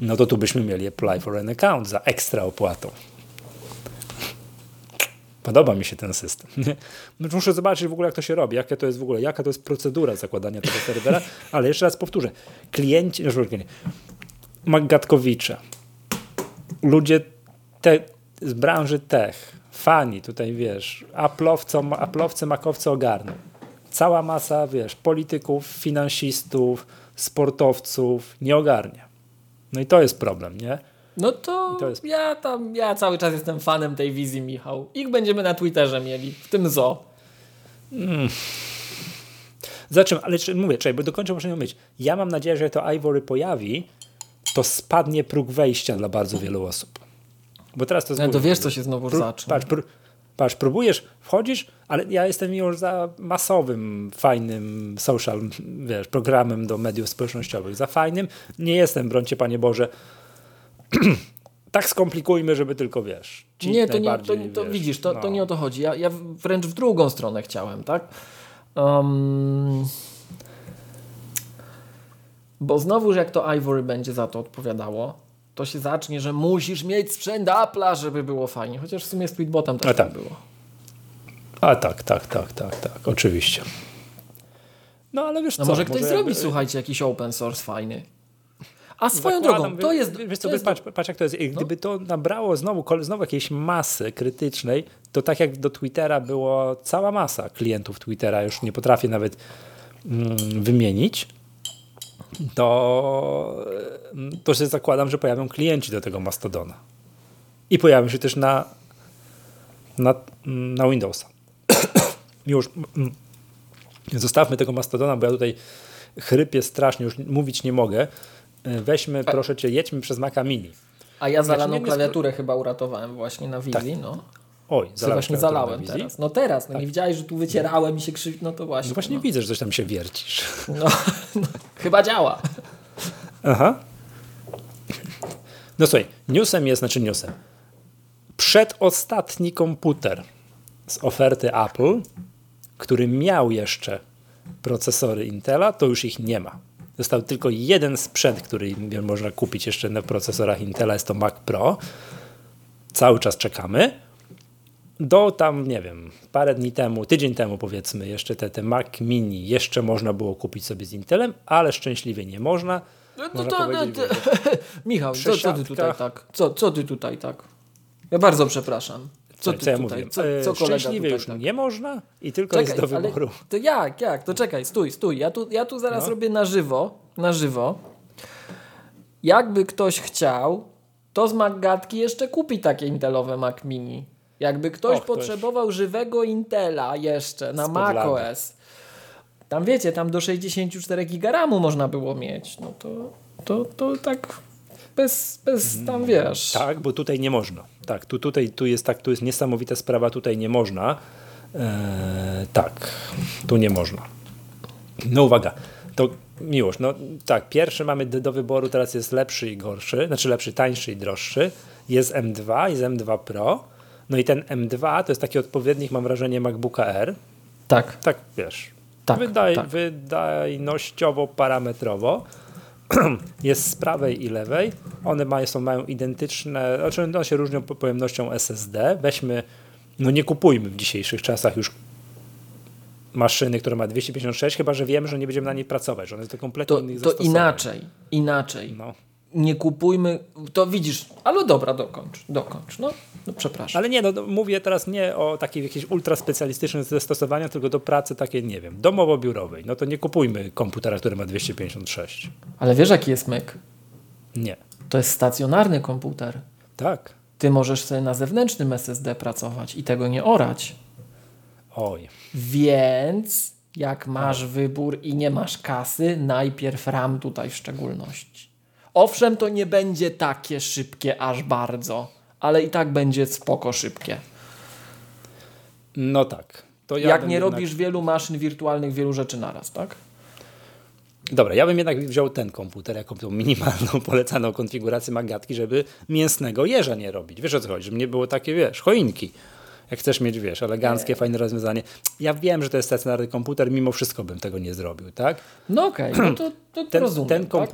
No to tu byśmy mieli apply for an account za ekstra opłatą. Podoba mi się ten system. No, Muszę zobaczyć w ogóle, jak to się robi, jaka to jest w ogóle, jaka to jest procedura zakładania tego serwera, ale jeszcze raz powtórzę. Klienci, no, Maggatkowicze, ludzie te, z branży tech, fani tutaj, wiesz, aplowcy, aplowcy makowcy ogarną. Cała masa, wiesz, polityków, finansistów, sportowców nie ogarnia. No i to jest problem, nie? No to, to jest- ja tam, ja cały czas jestem fanem tej wizji, Michał. Ich będziemy na Twitterze mieli, w tym zo. Za czym, ale czy, mówię, czekaj, bo dokończę, muszę ją mieć. Ja mam nadzieję, że jak to Ivory pojawi, to spadnie próg wejścia dla bardzo wielu osób. Bo teraz to jest... No to wiesz, co się znowu pró- zacznie. Patrz, pró- patrz, próbujesz, wchodzisz, ale ja jestem już za masowym, fajnym social, wiesz, programem do mediów społecznościowych. Za fajnym. Nie jestem, brońcie Panie Boże, tak skomplikujmy, żeby tylko, wiesz, Nie, to, nie, to, to wiesz, widzisz, to, no. to nie o to chodzi. Ja, ja wręcz w drugą stronę chciałem, tak? Um, bo znowuż jak to Ivory będzie za to odpowiadało, to się zacznie, że musisz mieć sprzęt Apple'a, żeby było fajnie. Chociaż w sumie z Tweetbotem też A tak tak. było. A tak, tak, tak, tak, tak, oczywiście. No ale wiesz No co, może ktoś zrobi, jakby- słuchajcie, jakiś open source fajny. A swoją Zakładam, drogą, to jest... Wiesz co, jest patrz, patrz jak to jest. Gdyby to nabrało znowu, znowu jakiejś masy krytycznej, to tak jak do Twittera było cała masa klientów Twittera, już nie potrafię nawet mm, wymienić, to, to się zakładam, że pojawią klienci do tego Mastodona. I pojawią się też na, na, na Windowsa. Już zostawmy tego Mastodona, bo ja tutaj chrypię strasznie, już mówić nie mogę. Weźmy, proszę cię, jedźmy przez Maca Mini. A ja zalaną znaczy, klawiaturę chyba uratowałem właśnie na wizji, tak. no. Oj, właśnie zalałem teraz. No teraz, no tak. nie widziałeś, że tu wycierałem i się krzyw... no to właśnie. No właśnie no. widzę, że coś tam się wiercisz. No, no chyba działa. Aha. No słuchaj, newsem jest, znaczy newsem. Przedostatni komputer z oferty Apple, który miał jeszcze procesory Intela, to już ich nie ma. Został tylko jeden sprzęt, który można kupić jeszcze na procesorach Intela, jest to Mac Pro. Cały czas czekamy. Do tam, nie wiem, parę dni temu, tydzień temu powiedzmy, jeszcze te, te Mac Mini jeszcze można było kupić sobie z Intelem, ale szczęśliwie nie można. No, to, to, no, to, Michał, co, co ty tutaj tak? Co, co ty tutaj tak? Ja bardzo przepraszam. Co, ty co ja tutaj, Co, co e, Szczęśliwie już tak? nie można i tylko czekaj, jest do wyboru. to jak, jak? To czekaj, stój, stój. Ja tu, ja tu zaraz no. robię na żywo, na żywo. Jakby ktoś chciał, to z Maggatki jeszcze kupi takie intelowe Mac Mini. Jakby ktoś Och, potrzebował żywego Intela jeszcze na macOS, tam wiecie, tam do 64 GB można było mieć, no to, to, to tak bez, bez tam mm, wiesz. Tak, bo tutaj nie można. Tak, tu, tutaj tu jest tak, tu jest niesamowita sprawa, tutaj nie można. Eee, tak, tu nie można. No uwaga, to miłość. No tak, pierwszy mamy do wyboru, teraz jest lepszy i gorszy, znaczy lepszy, tańszy i droższy. Jest M2, jest M2 Pro. No i ten M2 to jest taki odpowiednik, mam wrażenie, MacBooka R. Tak. Tak, wiesz. Tak, Wydaj, tak. Wydajnościowo, parametrowo. jest z prawej i lewej. One mają, są, mają identyczne, znaczy one się różnią pojemnością SSD. Weźmy, no nie kupujmy w dzisiejszych czasach już maszyny, która ma 256, chyba że wiemy, że nie będziemy na niej pracować, że one jest to kompletnie to, innych To inaczej, inaczej. No nie kupujmy, to widzisz, ale dobra, dokończ, dokończ, no, no przepraszam. Ale nie, no, no mówię teraz nie o takich jakichś ultraspecjalistycznych zastosowaniach, tylko do pracy takiej, nie wiem, domowo-biurowej. No to nie kupujmy komputera, który ma 256. Ale wiesz, jaki jest myk? Nie. To jest stacjonarny komputer. Tak. Ty możesz sobie na zewnętrznym SSD pracować i tego nie orać. Oj. Więc jak masz wybór i nie masz kasy, najpierw RAM tutaj w szczególności. Owszem, to nie będzie takie szybkie aż bardzo, ale i tak będzie spoko szybkie. No tak. To ja Jak nie jednak... robisz wielu maszyn wirtualnych, wielu rzeczy naraz, tak? Dobra, ja bym jednak wziął ten komputer jako tą minimalną, polecaną konfigurację magatki, żeby mięsnego jeża nie robić. Wiesz o co chodzi? Żeby nie było takie, wiesz, choinki. Jak chcesz mieć, wiesz, eleganckie, nie. fajne rozwiązanie. Ja wiem, że to jest stacjonarny komputer, mimo wszystko bym tego nie zrobił, tak? No okej, okay, no to, to ten, rozumiem. Ten tak?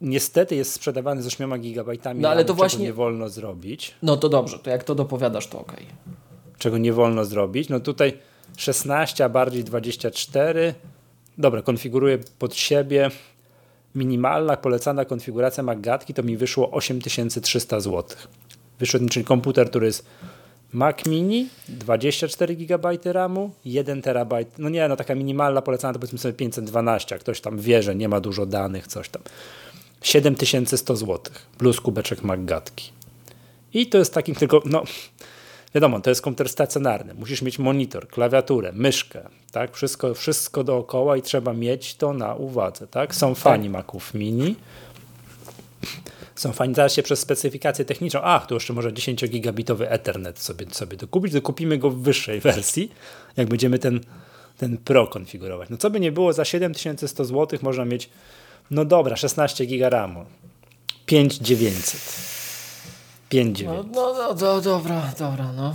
Niestety jest sprzedawany z 8 gigabajtami, no, ale to właśnie nie wolno zrobić. No to dobrze, to jak to dopowiadasz, to ok. Czego nie wolno zrobić? No tutaj 16, a bardziej 24. Dobra, konfiguruję pod siebie. Minimalna polecana konfiguracja Magatki to mi wyszło 8300 zł. Wyszedł, czyli komputer, który jest Mac Mini, 24 GB RAMu, 1 TB. No nie, no taka minimalna polecana to powiedzmy sobie 512, jak ktoś tam wie, że nie ma dużo danych, coś tam. 7100 zł plus kubeczek Maggatki. I to jest takim tylko, no wiadomo, to jest komputer stacjonarny. Musisz mieć monitor, klawiaturę, myszkę, tak? Wszystko, wszystko dookoła i trzeba mieć to na uwadze, tak? Są tak. fani Maców Mini. Są fani, zaraz się przez specyfikację techniczną, ach, tu jeszcze może 10-gigabitowy Ethernet sobie, sobie dokupić, dokupimy go w wyższej wersji, jak będziemy ten, ten Pro konfigurować. No co by nie było, za 7100 zł można mieć no dobra, 16 giga RAMu. 5900. 5900. No, no, no dobra, dobra, no.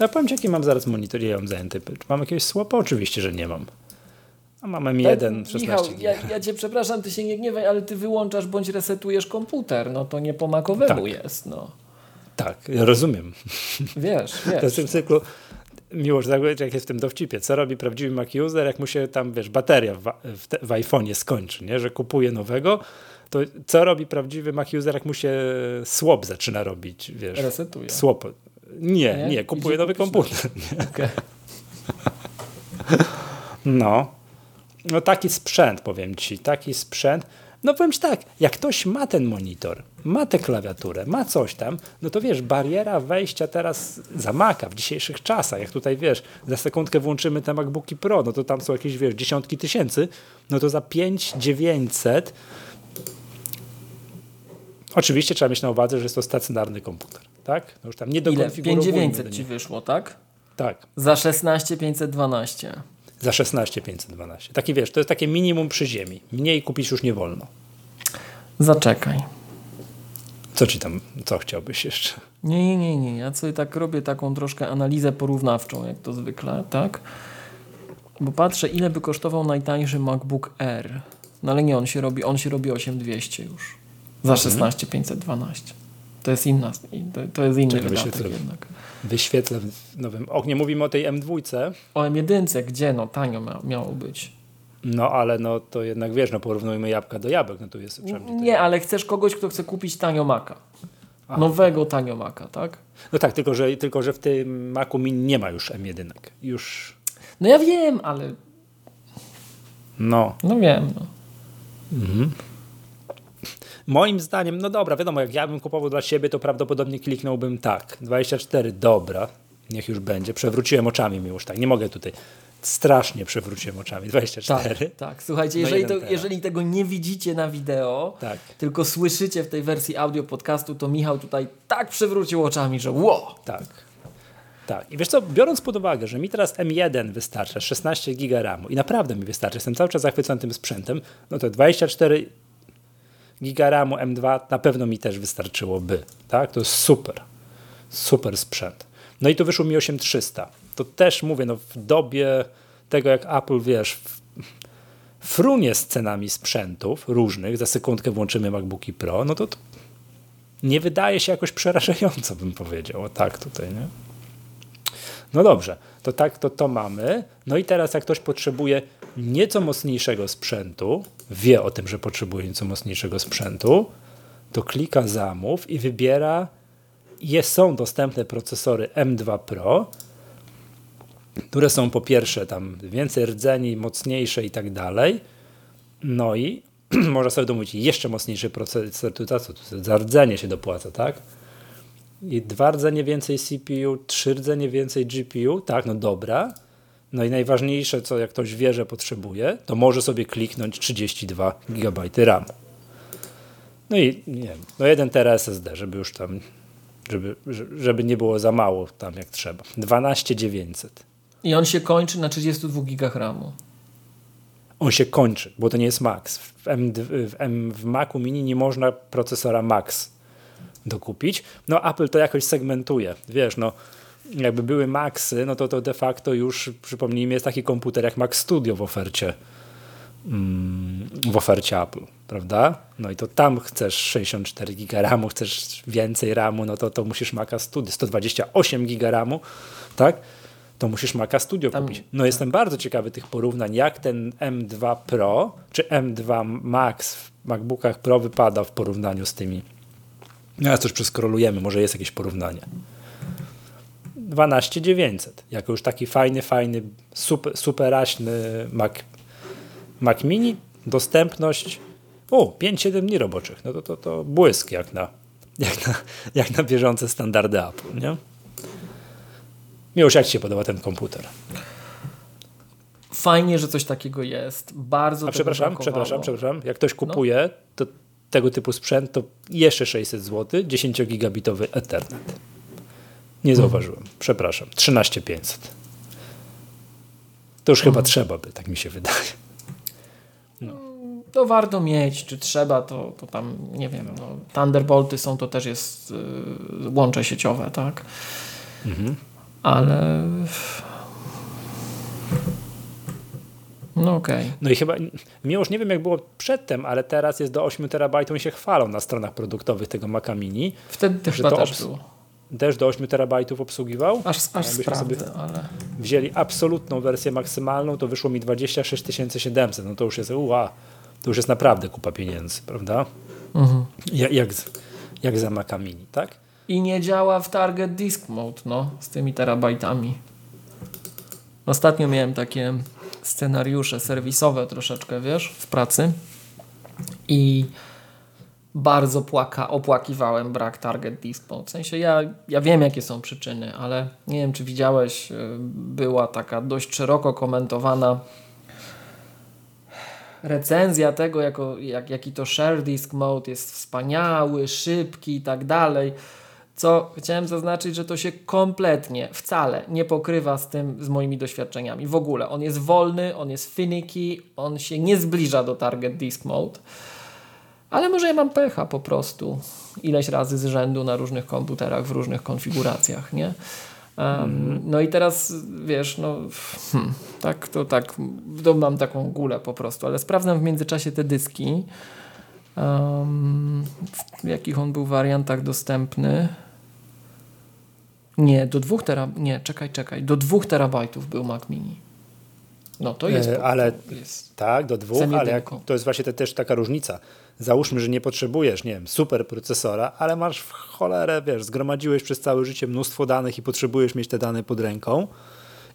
Ja powiem ci, jaki mam zaraz monitor, ja mam zajęty. Czy mam jakiegoś słapa? Oczywiście, że nie mam. A mam M1, 16 Michał, ja, ja cię przepraszam, ty się nie gniewaj, ale ty wyłączasz bądź resetujesz komputer. No to nie po makowemu tak. jest, no. Tak, ja rozumiem. Wiesz, wiesz. To w tym cyklu miłość, jak jest w tym dowcipie, co robi prawdziwy Mac user, jak mu się tam, wiesz, bateria w, w, w iPhone'ie skończy, nie? że kupuje nowego, to co robi prawdziwy Mac user, jak mu się swap zaczyna robić, wiesz? Resetuje. Swap. Nie, nie, nie kupuje nowy komputer. Okay. no. No taki sprzęt, powiem ci, taki sprzęt. No powiem Ci tak, jak ktoś ma ten monitor, ma tę klawiaturę, ma coś tam, no to wiesz, bariera wejścia teraz zamaka w dzisiejszych czasach, jak tutaj wiesz, za sekundkę włączymy te MacBooki Pro, no to tam są jakieś, wiesz, dziesiątki tysięcy, no to za 5900 Oczywiście trzeba mieć na uwadze, że jest to stacjonarny komputer, tak? No już tam nie Ile? dokonfigurowujmy 5900 do ci wyszło, tak? Tak, Za 16512. za 16512. Taki wiesz, to jest takie minimum przy ziemi. Mniej kupić już nie wolno. Zaczekaj. Co ci tam, co chciałbyś jeszcze? Nie, nie, nie, nie. Ja sobie tak robię taką troszkę analizę porównawczą, jak to zwykle, tak? Bo patrzę, ile by kosztował najtańszy MacBook Air. No ale nie, on się robi, on się robi 8200 już. Za 16512. To jest inna, to, to jest inny Czekaj, wydatek jednak. Wyświetlę w nowym oknie. Mówimy o tej M2, O M1, gdzie? No tanio mia, miało być. no ale no to jednak wiesz, no porównujmy jabłka do jabłek, no tu jest przynajmniej Nie, ale chcesz kogoś, kto chce kupić tanio Maca. Nowego tanio Maca, tak? No tak, tylko że, tylko że w tym Macu Mini nie ma już M1. Już, No ja wiem, ale no. no wiem, no. Moim zdaniem, no dobra, wiadomo, jak ja bym kupował dla siebie, to prawdopodobnie kliknąłbym tak. 24, dobra, niech już będzie. Przewróciłem oczami mi już tak. Nie mogę tutaj. Strasznie przewróciłem oczami. 24. Tak, tak. Słuchajcie, No jeżeli, jeden to, jeżeli tego nie widzicie na wideo, Tak. tylko słyszycie w tej wersji audio podcastu, to Michał tutaj tak przewrócił oczami, że ło! Tak. Tak. I wiesz co, biorąc pod uwagę, że mi teraz M1 wystarcza 16 giga RAMu i naprawdę mi wystarczy, jestem cały czas zachwycony tym sprzętem, no to 24 giga RAMu M2 na pewno mi też wystarczyłoby. Tak? To jest super. Super sprzęt. No i tu wyszło mi 8300. To też mówię, no w dobie tego jak Apple, wiesz, frunie z cenami sprzętów różnych, za sekundkę włączymy MacBooki Pro, no to, to nie wydaje się jakoś przerażająco, bym powiedział. O tak tutaj, nie? No dobrze, to tak, to to mamy. No i teraz jak ktoś potrzebuje nieco mocniejszego sprzętu, wie o tym, że potrzebuje nieco mocniejszego sprzętu, to klika zamów i wybiera, jest, są dostępne procesory M2 Pro, które są po pierwsze tam więcej rdzeni, mocniejsze i tak dalej. No i można sobie domówić jeszcze mocniejszy procesor, to za za rdzenie się dopłaca, tak? I dwa rdzenie więcej CPU, trzy rdzenie więcej GPU, tak, no dobra. No i najważniejsze, co jak ktoś wie, że potrzebuje, to może sobie kliknąć 32 GB RAM. No i nie wiem, no jeden tera SSD, żeby już tam, żeby, żeby nie było za mało tam jak trzeba. 12900. I on się kończy na 32 gigach RAMu. On się kończy, bo to nie jest Max. W, M, w, M, w Macu Mini nie można procesora Max dokupić. No Apple to jakoś segmentuje. Wiesz, no jakby były Maxy, no to to de facto już, przypomnijmy, jest taki komputer jak Mac Studio w ofercie mm, w ofercie Apple, prawda? No i to tam chcesz 64 giga RAMu, chcesz więcej RAMu, no to, to musisz Maca Studio, 128 giga RAMu, tak? To musisz Maca Studio Tam- kupić. No jestem bardzo ciekawy tych porównań, jak ten M2 Pro czy M2 Max w MacBookach Pro wypada w porównaniu z tymi. Teraz coś przeskrolujemy, może jest jakieś porównanie. 12900, jako już taki fajny, fajny, super, superaśny Mac, Mac Mini, dostępność o, 5-7 dni roboczych, no to, to, to błysk jak na, jak, na, jak na bieżące standardy Apple, nie? Miłosz, jak Ci się podoba ten komputer? Fajnie, że coś takiego jest. Bardzo A przepraszam, brakowało. przepraszam, przepraszam, jak ktoś kupuje to tego typu sprzęt, to jeszcze 600 zł, 10-gigabitowy Ethernet. Nie zauważyłem, przepraszam, 13500. To już chyba trzeba by, tak mi się wydaje. To warto mieć, czy trzeba, to, to tam, nie wiem, no, Thunderbolty są, to też jest y, łącze sieciowe, tak? Mhm. Ale... No okej. No i chyba, Miłosz, nie wiem jak było przedtem, ale teraz jest do 8 terabajtów i się chwalą na stronach produktowych tego Maca Mini. Wtedy też chyba to też było. Też do 8 terabajtów obsługiwał. Aż, aż sprawdzę, ale... wzięli absolutną wersję maksymalną, to wyszło mi 26 700. No to już jest, uła, to już jest naprawdę kupa pieniędzy, prawda? Mhm. Jak, jak za Maca Mini, tak? I nie działa w Target Disk Mode, no, z tymi terabajtami. Ostatnio miałem takie scenariusze serwisowe troszeczkę, wiesz, w pracy. I bardzo płaka, opłakiwałem brak Target Display. W sensie ja, ja wiem, jakie są przyczyny, ale nie wiem, czy widziałeś, y, była taka dość szeroko komentowana recenzja tego, jako, jak, jaki to share disk mode jest wspaniały, szybki i tak dalej. Co chciałem zaznaczyć, że to się kompletnie, wcale nie pokrywa z tym, z moimi doświadczeniami. W ogóle on jest wolny, on jest finicky, on się nie zbliża do target disk mode. Ale może ja mam pecha po prostu ileś razy z rzędu na różnych komputerach w różnych konfiguracjach, nie? Um, no i teraz wiesz, no hmm, tak, to tak, to mam taką gulę po prostu, ale sprawdzam w międzyczasie te dyski, um, w jakich on był wariantach dostępny. Nie, do dwóch terabajtów, nie, czekaj, czekaj, do dwóch terabajtów był Mac Mini. No to jest. E, ale jest tak, do dwóch, ale jak, to jest właśnie te, też taka różnica. Załóżmy, że nie potrzebujesz, nie wiem, super procesora, ale masz w cholerę, wiesz, zgromadziłeś przez całe życie mnóstwo danych i potrzebujesz mieć te dane pod ręką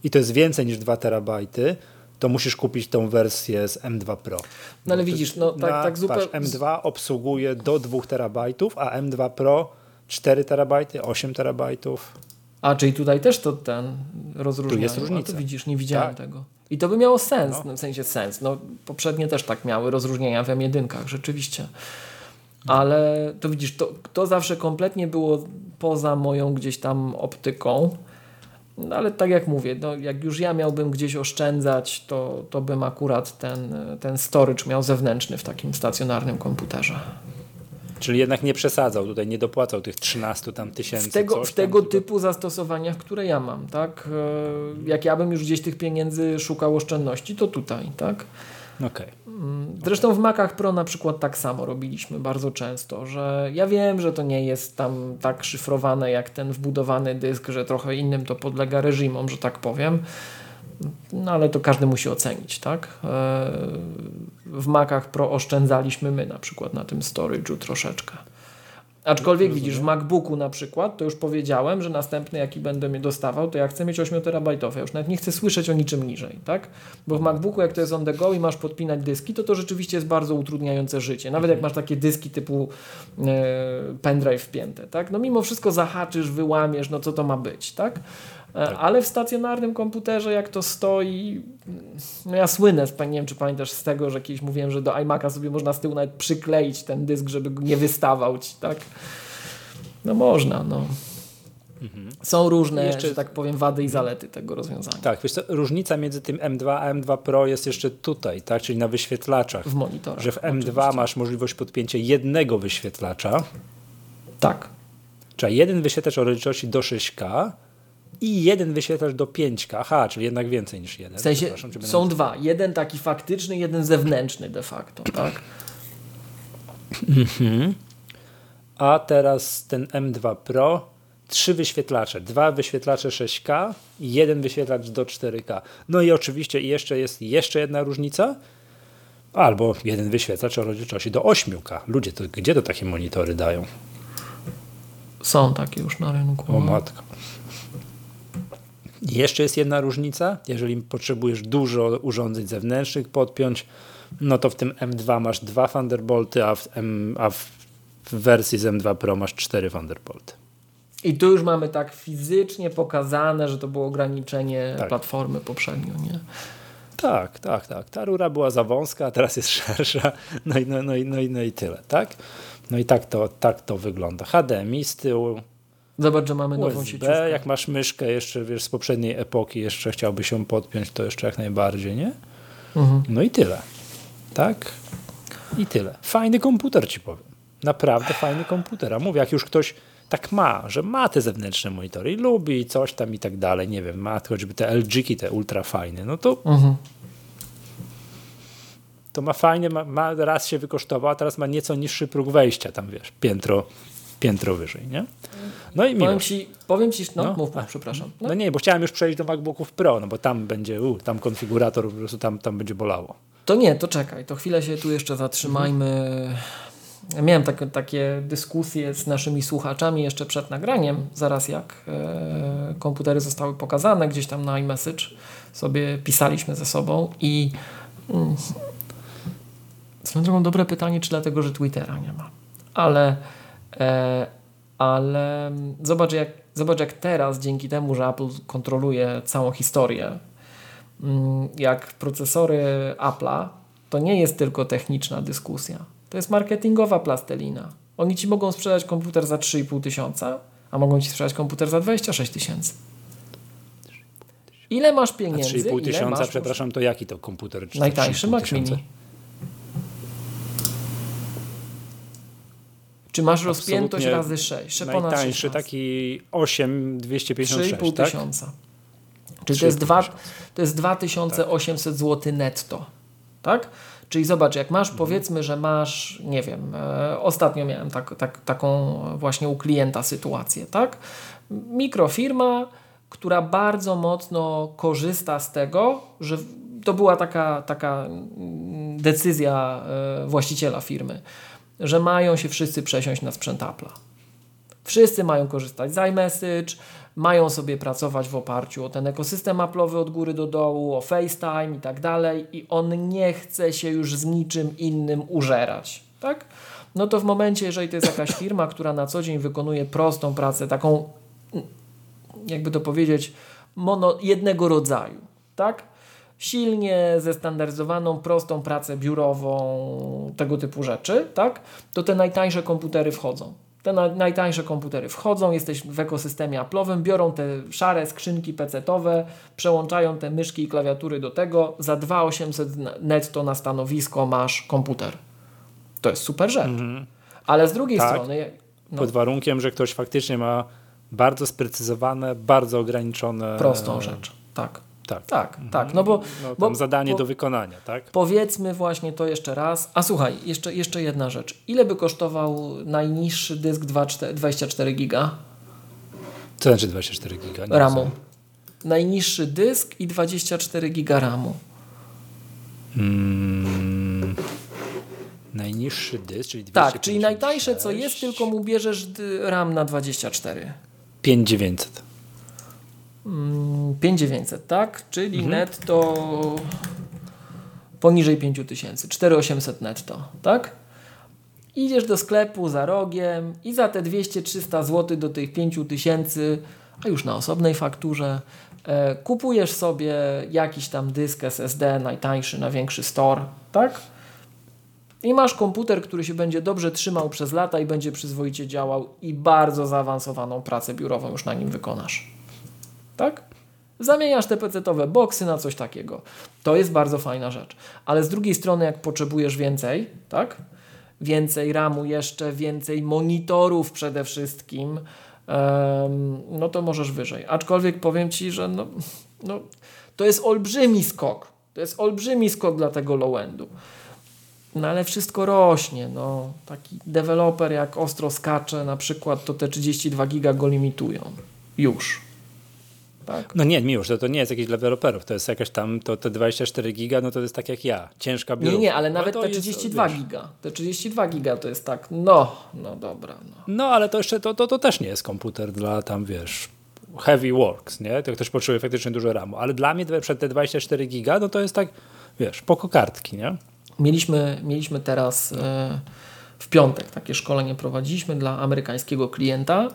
i to jest więcej niż 2 terabajty, to musisz kupić tą wersję z M2 Pro. No ale widzisz, no tak, na, tak zupełnie. M2 obsługuje do 2 terabajtów, a M2 Pro 4 terabajty, 8 terabajtów. A, czyli tutaj też to ten rozróżnienie. Tu jest różnica. A, widzisz, nie widziałem tak. tego. I to by miało sens, no. w sensie sens. No, poprzednie też tak miały rozróżnienia w M1, rzeczywiście. Ale to widzisz, to, to zawsze kompletnie było poza moją gdzieś tam optyką. No, ale tak jak mówię, no, jak już ja miałbym gdzieś oszczędzać, to, to bym akurat ten, ten storage miał zewnętrzny w takim stacjonarnym komputerze. Czyli jednak nie przesadzał tutaj, nie dopłacał tych 13 tam tysięcy. W tego, w tego typu zastosowaniach, które ja mam, tak? E, jak ja bym już gdzieś tych pieniędzy szukał oszczędności, to tutaj, tak? Okay. Mm, zresztą w Macach Pro na przykład tak samo robiliśmy bardzo często, że ja wiem, że to nie jest tam tak szyfrowane jak ten wbudowany dysk, że trochę innym to podlega reżimom, że tak powiem. No ale to każdy musi ocenić, tak? E, w Macach Pro oszczędzaliśmy my na przykład na tym storage'u troszeczkę. Aczkolwiek Rozumiem. widzisz, w MacBooku na przykład, to już powiedziałem, że następny jaki będę mnie dostawał, to ja chcę mieć 8 terabajtowy. Ja już nawet nie chcę słyszeć o niczym niżej, tak? Bo w MacBooku jak to jest on the go i masz podpinać dyski, to to rzeczywiście jest bardzo utrudniające życie. Nawet jak mhm. masz takie dyski typu e, pendrive wpięte, tak? No mimo wszystko zahaczysz, wyłamiesz, no co to ma być, tak? E, tak. Ale w stacjonarnym komputerze, jak to stoi, no ja słynę, nie wiem czy pamiętasz z tego, że kiedyś mówiłem, że do iMac'a sobie można z tyłu nawet przykleić ten dysk, żeby nie wystawał ci, tak? No można, no. Mhm. Są różne, jeszcze, że tak powiem, wady i zalety tego rozwiązania. Tak, wiesz co, różnica między tym M2 a M2 Pro jest jeszcze tutaj, tak? czyli na wyświetlaczach. W monitorach. Że w M2 oczywiście. masz możliwość podpięcia jednego wyświetlacza. Tak. Czyli jeden wyświetlacz o rozdzielczości do 6K, i jeden wyświetlacz do 5K. Aha, czyli jednak więcej niż jeden. W sensie są dwa. Jeden taki faktyczny, jeden zewnętrzny de facto, tak? Mhm. A teraz ten M2 Pro, trzy wyświetlacze, dwa wyświetlacze 6K i jeden wyświetlacz do 4K. No i oczywiście jeszcze jest jeszcze jedna różnica, albo jeden wyświetlacz o rozdzielczości do 8K. Ludzie, to gdzie to takie monitory dają? Są takie już na rynku. O matko. Jeszcze jest jedna różnica, jeżeli potrzebujesz dużo urządzeń zewnętrznych podpiąć, no to w tym M2 masz dwa Thunderbolty, a w, M, a w wersji z M2 Pro masz cztery Thunderbolty. I tu już mamy tak fizycznie pokazane, że to było ograniczenie tak. platformy poprzednio, nie? Tak, tak, tak. Ta rura była za wąska, a teraz jest szersza. No i, no, no, no, i, no i tyle, tak? No i tak to, tak to wygląda. HDMI z tyłu, Zobacz, że mamy nową USB, sieciówkę. Jak masz myszkę jeszcze wiesz, z poprzedniej epoki, jeszcze chciałby się podpiąć, to jeszcze jak najbardziej, nie? Mhm. No i tyle. Tak? I tyle. Fajny komputer ci powiem. Naprawdę fajny komputer. A mówię, jak już ktoś tak ma, że ma te zewnętrzne monitory i lubi coś tam i tak dalej, nie wiem, ma choćby te LG-ki, te ultra fajne, no to mhm. to ma fajnie, ma, ma, raz się wykosztował, a teraz ma nieco niższy próg wejścia, tam wiesz, piętro piętro wyżej, nie? No i powiem ci, powiem ci, no, no mów, mów, przepraszam. No. no. nie, bo chciałem już przejść do MacBooków Pro, no bo tam będzie, u, tam konfigurator po prostu tam, tam będzie bolało. To nie, to czekaj, to chwilę się tu jeszcze zatrzymajmy. Mhm. miałem tak, takie dyskusje z naszymi słuchaczami jeszcze przed nagraniem, zaraz jak e, komputery zostały pokazane, gdzieś tam na iMessage, message, sobie pisaliśmy ze sobą i mm, Swoją drogą dobre pytanie, czy dlatego, że Twittera nie ma. Ale, ale zobacz jak, zobacz jak teraz, dzięki temu, że Apple kontroluje całą historię, mm, jak procesory Apple'a, to nie jest tylko techniczna dyskusja. To jest marketingowa plastelina. Oni ci mogą sprzedać komputer za 3,5 tysiąca, a mogą ci sprzedać komputer za 26 tysięcy. Ile masz pieniędzy? 3,5 tysiąca, masz przepraszam, to jaki to komputer? Najtańszy Mac Mini. Czy masz rozpiętość razy 6? Najtańszy taki 8 256, 3,5 tak? tysiąca. Czyli to jest, dwa, to jest 2800 tak. zł netto. Tak? Czyli zobacz, jak masz, mhm. powiedzmy, że masz, nie wiem, e, ostatnio miałem tak, tak, taką właśnie u klienta sytuację, tak? Mikrofirma, która bardzo mocno korzysta z tego, że to była taka, taka mm, decyzja e, właściciela firmy, że mają się wszyscy przesiąść na sprzęt Apple'a. Wszyscy mają korzystać z iMessage, mają sobie pracować w oparciu o ten ekosystem Apple'owy od góry do dołu, o FaceTime i tak dalej i on nie chce się już z niczym innym użerać, tak? No to w momencie, jeżeli to jest jakaś firma, która na co dzień wykonuje prostą pracę, taką jakby to powiedzieć, mono, jednego rodzaju, tak? Silnie zestandaryzowaną, prostą pracę biurową, tego typu rzeczy, tak? To te najtańsze komputery wchodzą. Te na, najtańsze komputery wchodzą, jesteś w ekosystemie Apple'owym, biorą te szare skrzynki PC-owe, przełączają te myszki i klawiatury do tego, za 2800 netto na stanowisko masz komputer. To jest super rzecz. Mhm. Ale z drugiej tak, strony... No, pod warunkiem, że ktoś faktycznie ma bardzo sprecyzowane, bardzo ograniczone. Prostą rzecz, tak. Tak, tak, mhm. tak. No bo, no, bo zadanie bo, do wykonania, tak? Powiedzmy właśnie to jeszcze raz. A słuchaj, jeszcze, jeszcze jedna rzecz. Ile by kosztował najniższy dysk 24 giga? Co znaczy 24 giga? Nie RAMu. Najniższy dysk i 24 giga RAMu. Hmm. Najniższy dysk, czyli 256. Tak, czyli najtańsze co jest, tylko mu bierzesz RAM na 24. 5900. 5900, mm, tak? Czyli mhm. netto poniżej 5000, 4800 netto, tak? Idziesz do sklepu za rogiem i za te 200-300 zł do tych 5000, a już na osobnej fakturze, e, kupujesz sobie jakiś tam dysk SSD najtańszy na większy store, tak? I masz komputer, który się będzie dobrze trzymał przez lata i będzie przyzwoicie działał i bardzo zaawansowaną pracę biurową już na nim wykonasz. Tak? Zamieniasz te PC-owe boksy na coś takiego. To jest bardzo fajna rzecz. Ale z drugiej strony, jak potrzebujesz więcej, tak? Więcej RAMu jeszcze, więcej monitorów przede wszystkim, um, no to możesz wyżej. Aczkolwiek powiem Ci, że no, no, to jest olbrzymi skok. To jest olbrzymi skok dla tego low-endu. No ale wszystko rośnie. No, taki deweloper jak ostro skacze na przykład, to te 32 giga go limitują. Już. Tak? No nie, miłość, to, to nie jest jakiś dla deweloperów, to jest jakaś tam, to te 24 giga, no to jest tak jak ja, ciężka biurówka. Nie, nie, ale nawet te 32 jest, giga, te 32 giga to jest tak, no, no dobra. No, no ale to jeszcze, to, to, to też nie jest komputer dla tam, wiesz, heavy works, nie? To ktoś potrzebuje faktycznie dużo RAMu, ale dla mnie przed te 24 giga, no to jest tak, wiesz, poko kartki, nie? Mieliśmy, mieliśmy teraz e, w piątek takie szkolenie prowadziliśmy dla amerykańskiego klienta,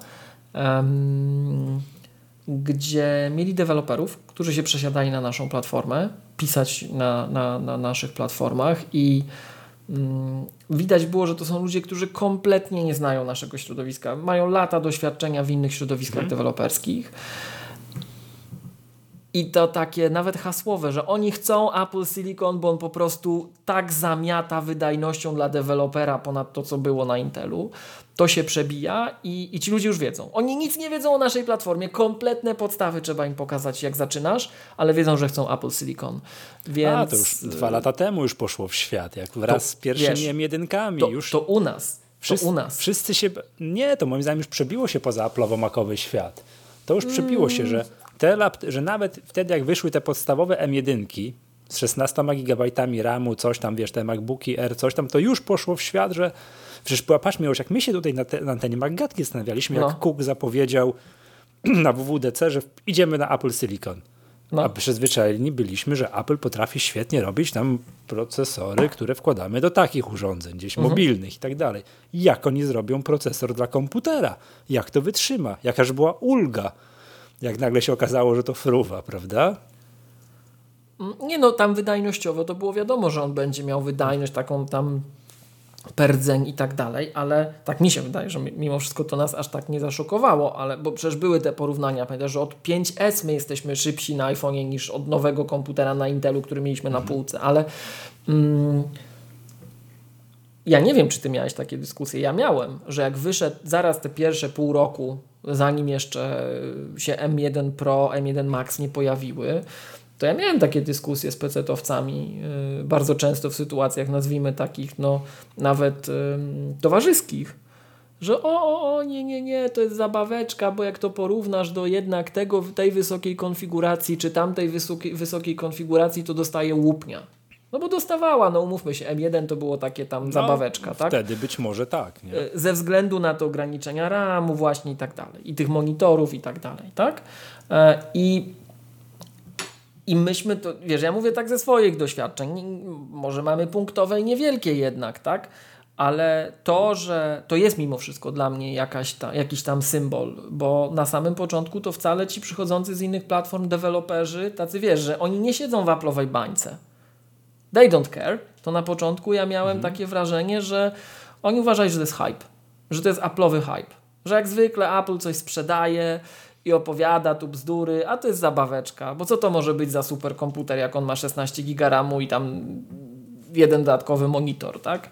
gdzie mieli deweloperów, którzy się przesiadali na naszą platformę, pisać na, na, na naszych platformach i mm, widać było, że to są ludzie, którzy kompletnie nie znają naszego środowiska, mają lata doświadczenia w innych środowiskach mhm. deweloperskich i to takie nawet hasłowe, że oni chcą Apple Silicon, bo on po prostu tak zamiata wydajnością dla dewelopera ponad to, co było na Intelu. To się przebija i, i ci ludzie już wiedzą. Oni nic nie wiedzą o naszej platformie. Kompletne podstawy trzeba im pokazać, jak zaczynasz, ale wiedzą, że chcą Apple Silicon. Więc... A, to już dwa lata temu już poszło w świat, jak wraz to, z pierwszymi M1-kami. To, już... to u nas. Wszyscy, to u nas. Wszyscy się... Nie, to moim zdaniem już przebiło się poza Apple'owo-makowy świat. To już przebiło się, że te że nawet wtedy jak wyszły te podstawowe M1 z 16 GB RAMu, coś tam, wiesz, te MacBooki R, coś tam, to już poszło w świat, że przecież patrzmy już, jak my się tutaj na, te, na antenie Maggatki zastanawialiśmy, no. jak Cook zapowiedział na WWDC, że idziemy na Apple Silicon. No. A przyzwyczajeni byliśmy, że Apple potrafi świetnie robić tam procesory, które wkładamy do takich urządzeń, gdzieś mhm. mobilnych i tak dalej. Jak oni zrobią procesor dla komputera? Jak to wytrzyma? Jakaż była ulga? Jak nagle się okazało, że to fruwa, prawda? Mm, nie no, tam wydajnościowo to było wiadomo, że on będzie miał wydajność taką tam perdzeń i tak dalej, ale tak mi się wydaje, że mimo wszystko to nas aż tak nie zaszokowało, ale bo przecież były te porównania, pamiętasz, że od 5S my jesteśmy szybsi na iPhone'ie niż od nowego komputera na Intelu, który mieliśmy na mhm. półce, ale mm, ja nie wiem, czy ty miałeś takie dyskusje. Ja miałem, że jak wyszedł zaraz te pierwsze pół roku, zanim jeszcze się M1 Pro, M1 Max nie pojawiły, to ja miałem takie dyskusje z pecetowcami yy, bardzo często w sytuacjach, nazwijmy takich, no nawet yy, towarzyskich, że o, o, o, nie, nie, nie, to jest zabaweczka, bo jak to porównasz do jednak tego, tej wysokiej konfiguracji, czy tamtej wysokiej, wysokiej konfiguracji, to dostaje łupnia. No bo dostawała, no umówmy się, M1 to było takie tam no, zabaweczka, tak? Wtedy być może tak. Nie? Y, ze względu na te ograniczenia RAM-u właśnie i tak dalej, i tych monitorów i tak dalej, tak? E, I i myśmy to, wiesz, ja mówię tak ze swoich doświadczeń, może mamy punktowe i niewielkie jednak, tak? Ale to, że to jest mimo wszystko dla mnie jakaś ta, jakiś tam symbol, bo na samym początku to wcale ci przychodzący z innych platform deweloperzy, tacy wiesz, że oni nie siedzą w Apple'owej bańce. They don't care. To na początku ja miałem mhm. takie wrażenie, że oni uważają, że to jest hype, że to jest Apple'owy hype, że jak zwykle Apple coś sprzedaje, i opowiada tu bzdury, a to jest zabaweczka, bo co to może być za superkomputer, jak on ma 16 giga RAMu i tam jeden dodatkowy monitor, tak?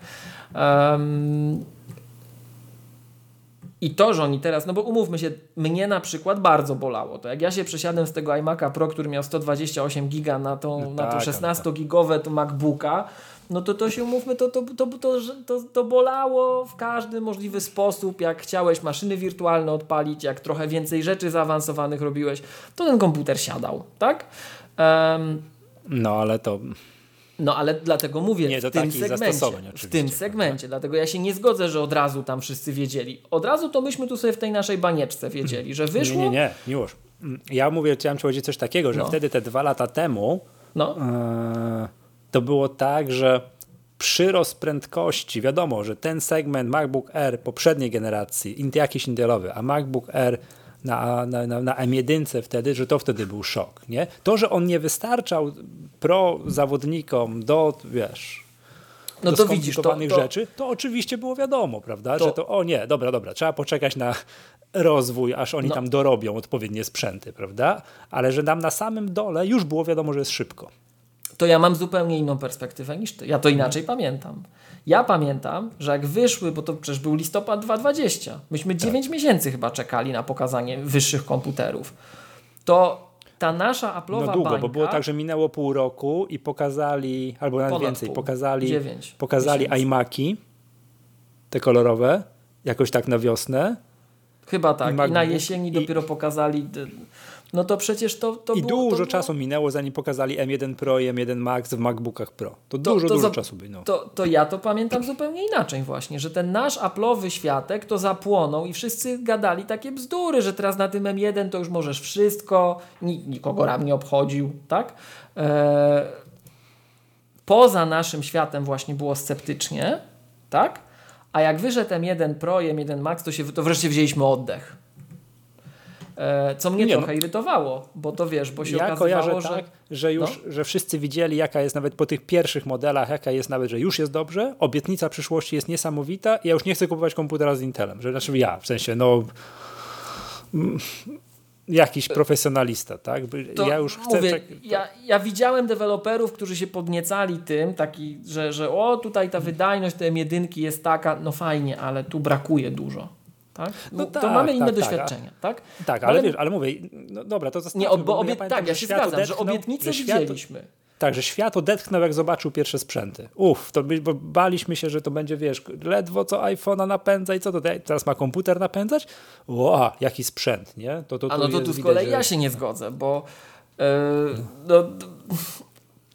Um, i to, że oni teraz, no bo umówmy się, mnie na przykład bardzo bolało to. Jak ja się przesiadłem z tego iMac'a Pro, który miał 128 giga na tą, no na tak, 16-gigowe tak. MacBooka, no to to się umówmy, to, to, to, to, to, to bolało w każdy możliwy sposób. Jak chciałeś maszyny wirtualne odpalić, jak trochę więcej rzeczy zaawansowanych robiłeś, to ten komputer siadał, tak? Um, no ale to. No ale dlatego mówię, nie, w, tym segmencie, w tym segmencie. Dlatego ja się nie zgodzę, że od razu tam wszyscy wiedzieli. Od razu to myśmy tu sobie w tej naszej banieczce wiedzieli, że wyszło... Nie, nie, nie, miłość. Ja mówię, chciałem powiedzieć coś takiego, że no. wtedy te dwa lata temu no. Yy to było tak, że przyrost prędkości, wiadomo, że ten segment MacBook Air poprzedniej generacji, jakiś Intelowy, a MacBook Air na, na, na, na M1 wtedy, że to wtedy był szok. Nie? To, że on nie wystarczał pro zawodnikom do, wiesz, no do to widzisz, to, to, rzeczy, to oczywiście było wiadomo, prawda, to, że to o nie, dobra, dobra, trzeba poczekać na rozwój, aż oni no. tam dorobią odpowiednie sprzęty, prawda, ale że nam na samym dole już było wiadomo, że jest szybko to ja mam zupełnie inną perspektywę niż ty. Ja to inaczej pamiętam. Ja pamiętam, że jak wyszły, bo to przecież był listopad 2020, myśmy tak. 9 miesięcy chyba czekali na pokazanie wyższych komputerów. To ta nasza Apple'owa No długo, bańka, bo było tak, że minęło pół roku i pokazali, albo nawet więcej, pół, pokazali, 9, pokazali iMaki, te kolorowe, jakoś tak na wiosnę. Chyba tak. I, I na jesieni i, dopiero pokazali no to przecież to, to I było, dużo to było... czasu minęło, zanim pokazali M1 Pro i M1 Max w MacBookach Pro. To, dużo, to dużo za... czasu minęło. To, to ja to pamiętam zupełnie inaczej właśnie, że ten nasz Apple'owy światek to zapłonął i wszyscy gadali takie bzdury, że teraz na tym M1 to już możesz wszystko, nikogo RAM nie obchodził, tak? Eee, poza naszym światem właśnie było sceptycznie, tak? A jak wyszedł M1 Pro i M1 Max, to, się, to wreszcie wzięliśmy oddech. E, co mnie nie, trochę no. irytowało, bo to wiesz, bo się ja okazywało, że... tak, że już, no? że wszyscy widzieli jaka jest nawet po tych pierwszych modelach, jaka jest nawet, że już jest dobrze, obietnica przyszłości jest niesamowita ja już nie chcę kupować komputera z Intelem, że znaczy ja, w sensie no mm, jakiś profesjonalista, tak? To ja już chcę. Mówię, ja, ja widziałem deweloperów, którzy się podniecali tym, taki, że, że o, tutaj ta wydajność tej jedynki jest taka, no fajnie, ale tu brakuje dużo. Tak? No, no tak, to mamy inne tak, tak doświadczenia, tak? Tak, ale, ale wiesz, ale mówię, no dobra, to zostawmy. Nie, bo obie... ja tak, ja się zgadzam, odetchnął, że obietnice że świat, widzieliśmy. Tak, że świat odetchnął, jak zobaczył pierwsze sprzęty. Uff, to by, bo baliśmy się, że to będzie, wiesz, ledwo co iPhone'a napędza i co to teraz ma komputer napędzać? Ło, jaki sprzęt, nie? To, to, A no to tu z kolei że... ja się nie zgodzę, bo yy, no,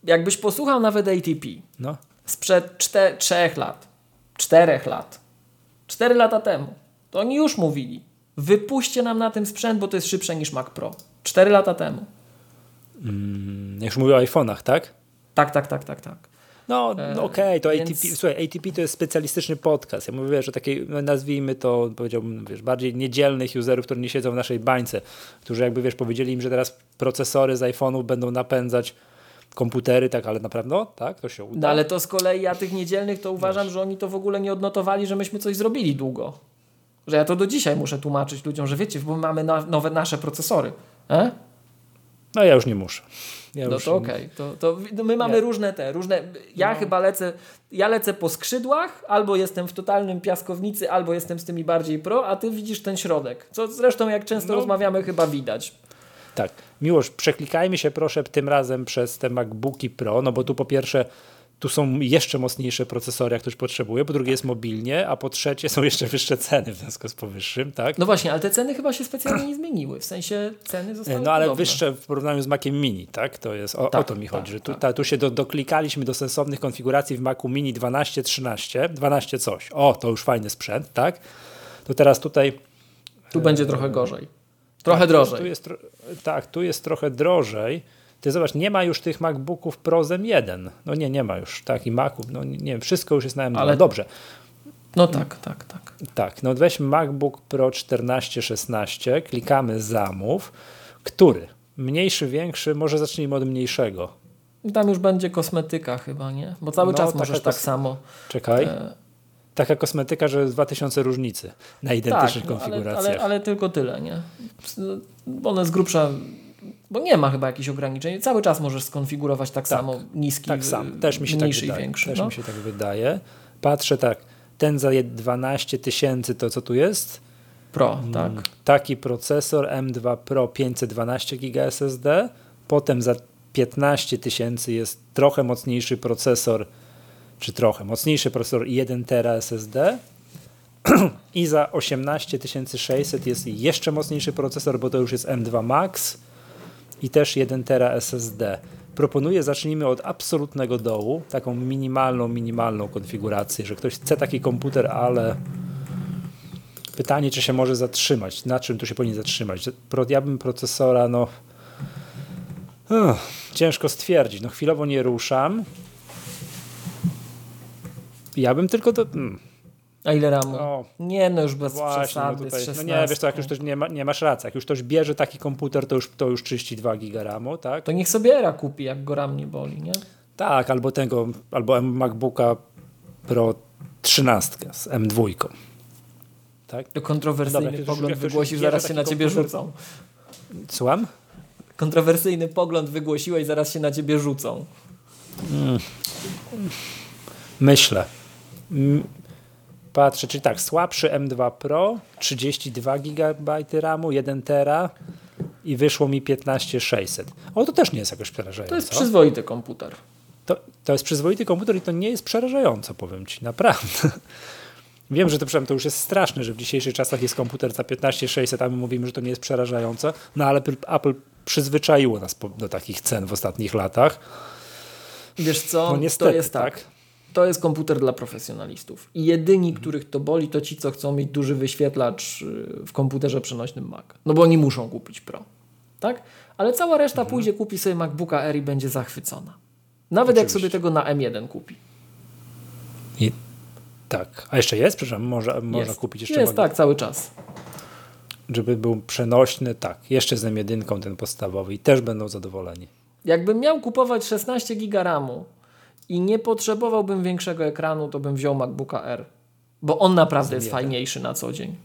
jakbyś posłuchał nawet ATP no. sprzed czter, trzech lat, czterech lat, cztery lata temu, to oni już mówili, wypuśćcie nam na tym sprzęt, bo to jest szybsze niż Mac Pro. Cztery lata temu. Mm, jak już mówię o iPhone'ach, tak? Tak, tak, tak, tak, tak. No, E, no okej, okay, to więc- ATP, słuchaj, ATP to jest specjalistyczny podcast. Ja mówię, że takiej, no, nazwijmy to, powiedziałbym, wiesz, bardziej niedzielnych userów, którzy nie siedzą w naszej bańce, którzy jakby, wiesz, powiedzieli im, że teraz procesory z iPhone'ów będą napędzać komputery, tak, ale naprawdę, no, tak, to się uda. No ale to z kolei ja tych niedzielnych to uważam, że oni to w ogóle nie odnotowali, że myśmy coś zrobili długo. Że ja to do dzisiaj muszę tłumaczyć ludziom, że wiecie, bo mamy na, nowe nasze procesory. E? No ja już nie muszę. Ja No to okej. To, to no my mamy różne te, różne. Ja No. chyba lecę, ja lecę po skrzydłach, albo jestem w totalnym piaskownicy, albo jestem z tymi bardziej pro, a ty widzisz ten środek. Co zresztą jak często No. rozmawiamy chyba widać. Tak. Miłosz, przeklikajmy się proszę tym razem przez te MacBooki Pro, no bo tu po pierwsze tu są jeszcze mocniejsze procesory, jak ktoś potrzebuje, po drugie jest mobilnie, a po trzecie są jeszcze wyższe ceny w związku z powyższym, tak? No właśnie, ale te ceny chyba się specjalnie nie zmieniły. W sensie ceny zostały No ale podobne. wyższe w porównaniu z Maciem Mini, tak? To jest, o, Tak, o to mi tak, chodzi, że tu, tak. ta, tu się do, doklikaliśmy do sensownych konfiguracji w Macu Mini 12, 13, 12 coś. O, to już fajny sprzęt, tak? To teraz tutaj Tu będzie trochę gorzej. Trochę tak, drożej. Tu jest, tak, tu jest trochę drożej. Ty zobacz, nie ma już tych MacBooków Pro z M1. No nie, nie ma już takich Maców. No nie, wiem, wszystko już jest na M2. Ale- Dobrze. No tak, tak, tak. Tak, no weź MacBook Pro 14, 16, klikamy zamów. Który? Mniejszy, większy? Może zacznijmy od mniejszego. I tam już będzie kosmetyka chyba, nie? Bo cały No, czas możesz tak samo. Czekaj. E, Taka kosmetyka, że jest 2000 różnicy na identycznych tak, no, ale, konfiguracjach. ale, ale tylko tyle, nie? One z grubsza... Bo nie ma chyba jakichś ograniczeń. Cały czas możesz skonfigurować tak, samo niski, Tak sam, też mi się tak mniejszy wydaje. i większy. Też no. mi się tak wydaje. Patrzę tak, ten za je- 12 tysięcy to co tu jest? Pro, tak. Taki procesor M2 Pro 512 GB SSD, potem za 15 tysięcy jest trochę mocniejszy procesor, czy trochę mocniejszy procesor i 1 tera SSD i za 18 600 jest jeszcze mocniejszy procesor, bo to już jest M2 Max i też 1 tera SSD. Proponuję, zacznijmy od absolutnego dołu, taką minimalną, minimalną konfigurację, że ktoś chce taki komputer, ale pytanie, czy się może zatrzymać, na czym tu się powinien zatrzymać. Ja bym procesora, no uff, ciężko stwierdzić, no chwilowo nie ruszam. Ja bym tylko do... A ile ramu? o, Nie, no już bez Właśnie, no przesady. tutaj, z no 16. nie, wiesz co, jak już ktoś nie, ma, nie masz racji, jak już ktoś bierze taki komputer, to już, to już 32 giga RAMu, tak? To niech sobie era kupi, jak go ram nie boli, nie? Tak, albo tego, albo MacBooka Pro 13 z M2. Tak? To kontrowersyjny Dobra, pogląd wygłosił, zaraz się na ciebie komputer- rzucą. Słucham? Kontrowersyjny pogląd wygłosiłeś, zaraz się na ciebie rzucą. Myślę. Patrzę, czyli tak, słabszy M2 Pro, 32 GB RAMu, 1 tera i wyszło mi 15600. O, to też nie jest jakoś przerażające. To jest przyzwoity komputer. To, to jest przyzwoity komputer i to nie jest przerażająco, powiem ci, naprawdę. Wiem, że to, to już jest straszne, że w dzisiejszych czasach jest komputer za 15600, a my mówimy, że to nie jest przerażające, no ale Apple, przyzwyczaiło nas do takich cen w ostatnich latach. Wiesz co, No niestety, to jest tak. To jest komputer dla profesjonalistów. I jedyni, których to boli, to ci, co chcą mieć duży wyświetlacz y, w komputerze przenośnym Mac. No bo oni muszą kupić Pro. Tak? Ale cała reszta Mhm. pójdzie, kupi sobie MacBooka Air i będzie zachwycona. Nawet jak Oczywiście. sobie tego na M1 kupi. I, tak. A jeszcze jest? Przepraszam, może, można kupić jeszcze Jest, tak, cały czas. żeby był przenośny, tak. Jeszcze z M1 ten podstawowy i też będą zadowoleni. Jakbym miał kupować 16 giga RAMu i nie potrzebowałbym większego ekranu, to bym wziął MacBooka R. Bo on naprawdę jest fajniejszy na co dzień.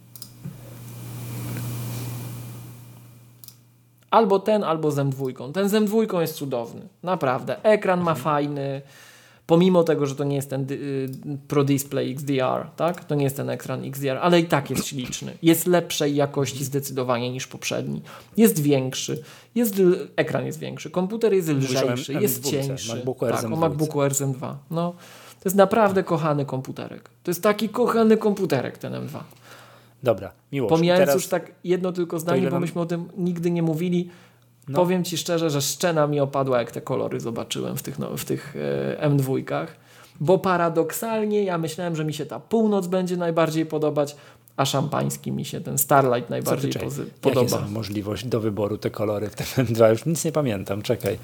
Albo ten, albo z M2. Ten z M2 jest cudowny. Naprawdę. Ekran ma fajny. Pomimo tego, że to nie jest ten y, Pro Display XDR, tak? To nie jest ten ekran XDR, ale i tak jest śliczny. Jest lepszej jakości zdecydowanie niż poprzedni. Jest większy. Jest, ekran jest większy. Komputer jest lżejszy, M- jest M2, cieńszy. MacBooku tak, o. MacBooku RZM2. No, to jest naprawdę kochany komputerek. To jest taki kochany komputerek ten M2. Dobra, miło. Pomijając teraz już tak jedno tylko zdanie, bo myśmy o tym nigdy nie mówili. No. Powiem Ci szczerze, że szczena mi opadła, jak te kolory zobaczyłem w tych, no, w tych e, M2. Bo paradoksalnie ja myślałem, że mi się ta północ będzie najbardziej podobać, A szampański mi się ten Starlight najbardziej ty, pozy- Jakie podoba. są możliwość do wyboru te kolory w tym M2? Już nic nie pamiętam, czekaj.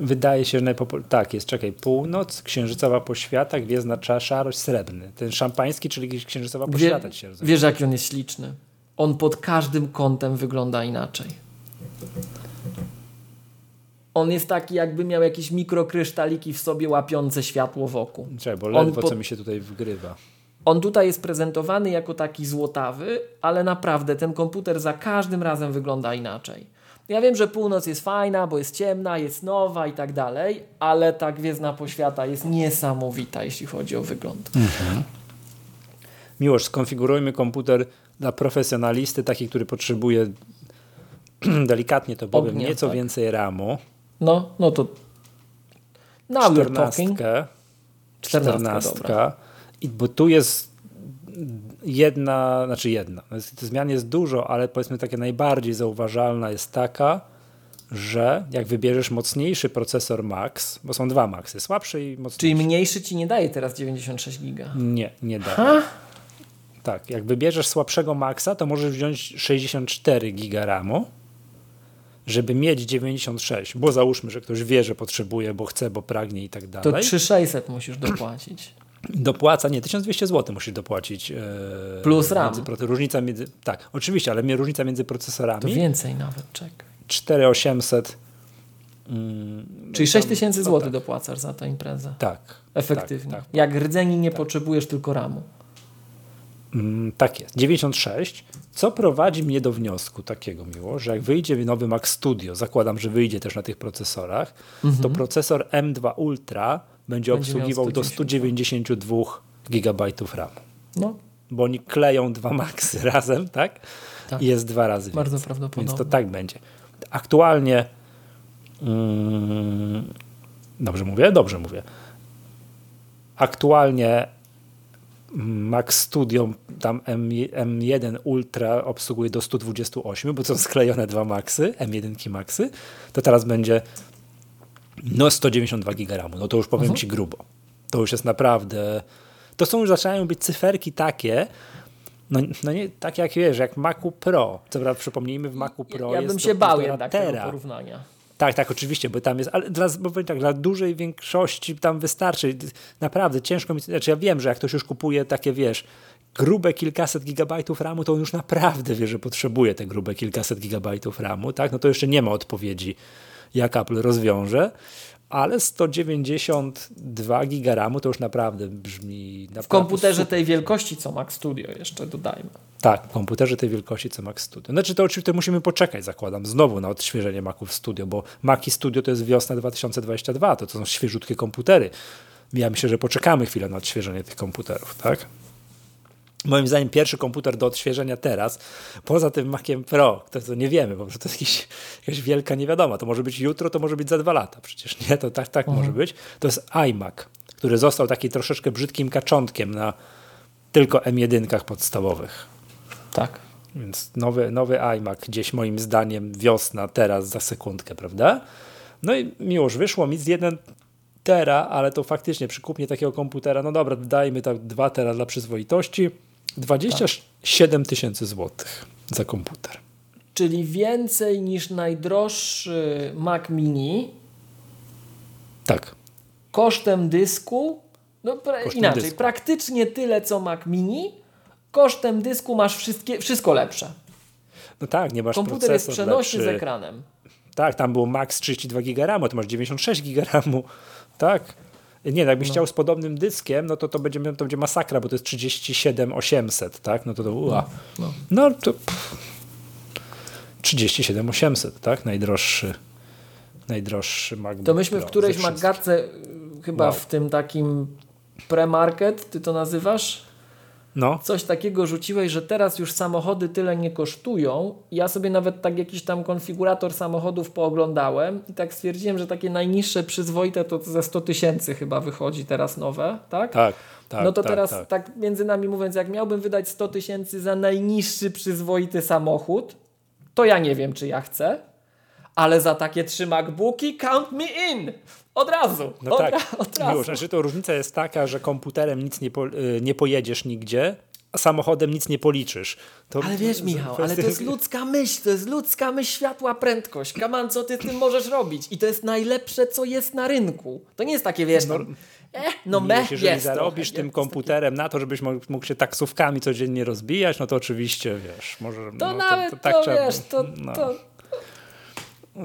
Wydaje się, że najpopul... Tak, jest, czekaj. Północ, księżycowa poświata, gwiezdna cza- szarość, srebrny. Ten szampański, czyli księżycowa Wie, poświata rozumie. wiesz, jaki on jest śliczny. On pod każdym kątem wygląda inaczej. On jest taki, jakby miał jakieś mikrokryształiki w sobie łapiące światło wokół. Czekaj, bo ledwo pod- co mi się tutaj wgrywa. On tutaj jest prezentowany jako taki złotawy, ale naprawdę ten komputer za każdym razem wygląda inaczej. Ja wiem, że północ jest fajna, bo jest ciemna, jest nowa i tak dalej, ale ta gwiezdna poświata jest niesamowita, jeśli chodzi o wygląd. Miłość, skonfigurujmy komputer dla profesjonalisty, taki, który potrzebuje delikatnie to powiem, Ognia, nieco tak. więcej RAMu. No, no to now talking. Czternastkę. Czternastka. I bo tu jest jedna, znaczy jedna. no Tych zmian jest dużo, ale powiedzmy takie najbardziej zauważalna jest taka, że jak wybierzesz mocniejszy procesor Max, bo są dwa Maxy, słabszy i mocniejszy. Czyli mniejszy ci nie daje teraz 96 giga. Nie, nie da. Ha? Tak, jak wybierzesz słabszego Maxa, to możesz wziąć 64 giga RAMu, żeby mieć 96, bo załóżmy, że ktoś wie, że potrzebuje, bo chce, bo pragnie i tak To dalej. 3600 musisz dopłacić. Dopłaca, nie, 1200 zł musisz dopłacić. E, Plus RAM. między Różnica między, tak, oczywiście, ale różnica między To procesorami więcej nawet, czekaj. 4800. Mm, Czyli tam- 6000 no zł tak, dopłacasz za tę imprezę. Tak. Efektywnie. Tak, tak. Jak rdzeni nie potrzebujesz tylko ramu. Mm, tak jest. 96. Co prowadzi mnie do wniosku takiego miło, że jak wyjdzie nowy Mac Studio, zakładam, że wyjdzie też na tych procesorach, to procesor M2 Ultra będzie, Mhm. Będzie obsługiwał do 192 192 GB RAM. No, Bo oni kleją dwa Maxy razem, tak? Tak. I jest dwa razy bardzo więcej. prawdopodobne. Więc to tak będzie. Aktualnie. Mm, dobrze mówię? Dobrze mówię. Aktualnie Max Studio tam M, M1 Ultra obsługuje do 128, bo są sklejone dwa Maxy, M1 Maxy. To teraz będzie no 192 giga RAMu. No to już powiem Ci grubo. To już jest naprawdę. To są już zaczynają być cyferki takie. No, no nie tak jak wiesz, jak Macu Pro. Co prawda przypomnijmy, w Macu Pro ja jest bym się bał jednak tego porównania. Tak, tak, oczywiście, bo tam jest, ale dla, bo powiem tak, dla dużej większości tam wystarczy. Naprawdę ciężko mi, znaczy ja wiem, że jak ktoś już kupuje takie, wiesz, grube kilkaset gigabajtów RAMu, to on już naprawdę wie, że potrzebuje te grube kilkaset gigabajtów RAMu, tak? No to jeszcze nie ma odpowiedzi, jak Apple rozwiąże, ale 192 giga RAMu to już naprawdę brzmi naprawdę W komputerze super. tej wielkości co Mac Studio jeszcze dodajmy. Tak, komputerze tej wielkości co Mac Studio. Znaczy to oczywiście musimy poczekać, zakładam, znowu na odświeżenie Maców Studio, bo Maci Studio to jest wiosna 2022, to, to są świeżutkie komputery. Ja myślę, że poczekamy chwilę na odświeżenie tych komputerów, tak? Moim zdaniem pierwszy komputer do odświeżenia teraz, poza tym Maciem Pro, to, to nie wiemy, bo to jest jakiś, jakaś wielka niewiadoma. To może być jutro, to może być za dwa lata. Przecież nie, to tak, tak może być. To jest iMac, który został taki troszeczkę brzydkim kaczątkiem na tylko M1 podstawowych. Tak. Więc nowy, nowy iMac gdzieś moim zdaniem wiosna, teraz, za sekundkę, prawda? No i miłoż, wyszło mi z 1 tera, ale to faktycznie przy kupnie takiego komputera, no dobra, dajmy tak 2 tera dla przyzwoitości, 27 tysięcy złotych za komputer. Czyli więcej niż najdroższy Mac Mini Tak, kosztem dysku. No pra- Kosztem inaczej, dysku. praktycznie tyle co Mac Mini. Kosztem dysku masz wszystkie, wszystko lepsze. no tak, nie masz Komputer jest przenośny z lepszy. ekranem. Tak, tam było max 32 giga RAMu, to masz 96 giga RAMu. Tak. Nie, no jakbyś chciał z podobnym dyskiem, no to to będzie, to będzie masakra, bo to jest 37 800, tak? No to to ua. no. No to pff, 37 800, tak? Najdroższy najdroższy MacBook To myśmy w Pro którejś ze wszystkich. magatce, y, chyba Wow. w tym takim premarket, ty to nazywasz? No, Coś takiego rzuciłeś, że teraz już samochody tyle nie kosztują. Ja sobie nawet tak jakiś tam konfigurator samochodów pooglądałem i tak stwierdziłem, że takie najniższe przyzwoite to ze 100 tysięcy chyba wychodzi teraz nowe, tak? tak, tak. no to tak, teraz tak. tak. między nami mówiąc, jak miałbym wydać 100 tysięcy za najniższy przyzwoity samochód, to ja nie wiem, czy ja chcę, ale za takie trzy MacBooki count me in! Od razu! No od, tak, ra- od razu. Miłosz, znaczy to różnica jest taka, że komputerem nic nie, po, y, nie pojedziesz nigdzie, samochodem nic nie policzysz. To ale wiesz, Michał, ale to jest ludzka myśl, to jest ludzka myśl, światła, prędkość. Kaman, co ty tym możesz robić? I to jest najlepsze, co jest na rynku. To nie jest takie, wiesz, no, eh, no mech, Jeżeli jest zarobisz trochę, tym komputerem na to, żebyś mógł, mógł się taksówkami codziennie rozbijać, no to oczywiście, wiesz, może... To no, nawet, to, tak to trzeba, wiesz, to, no. to,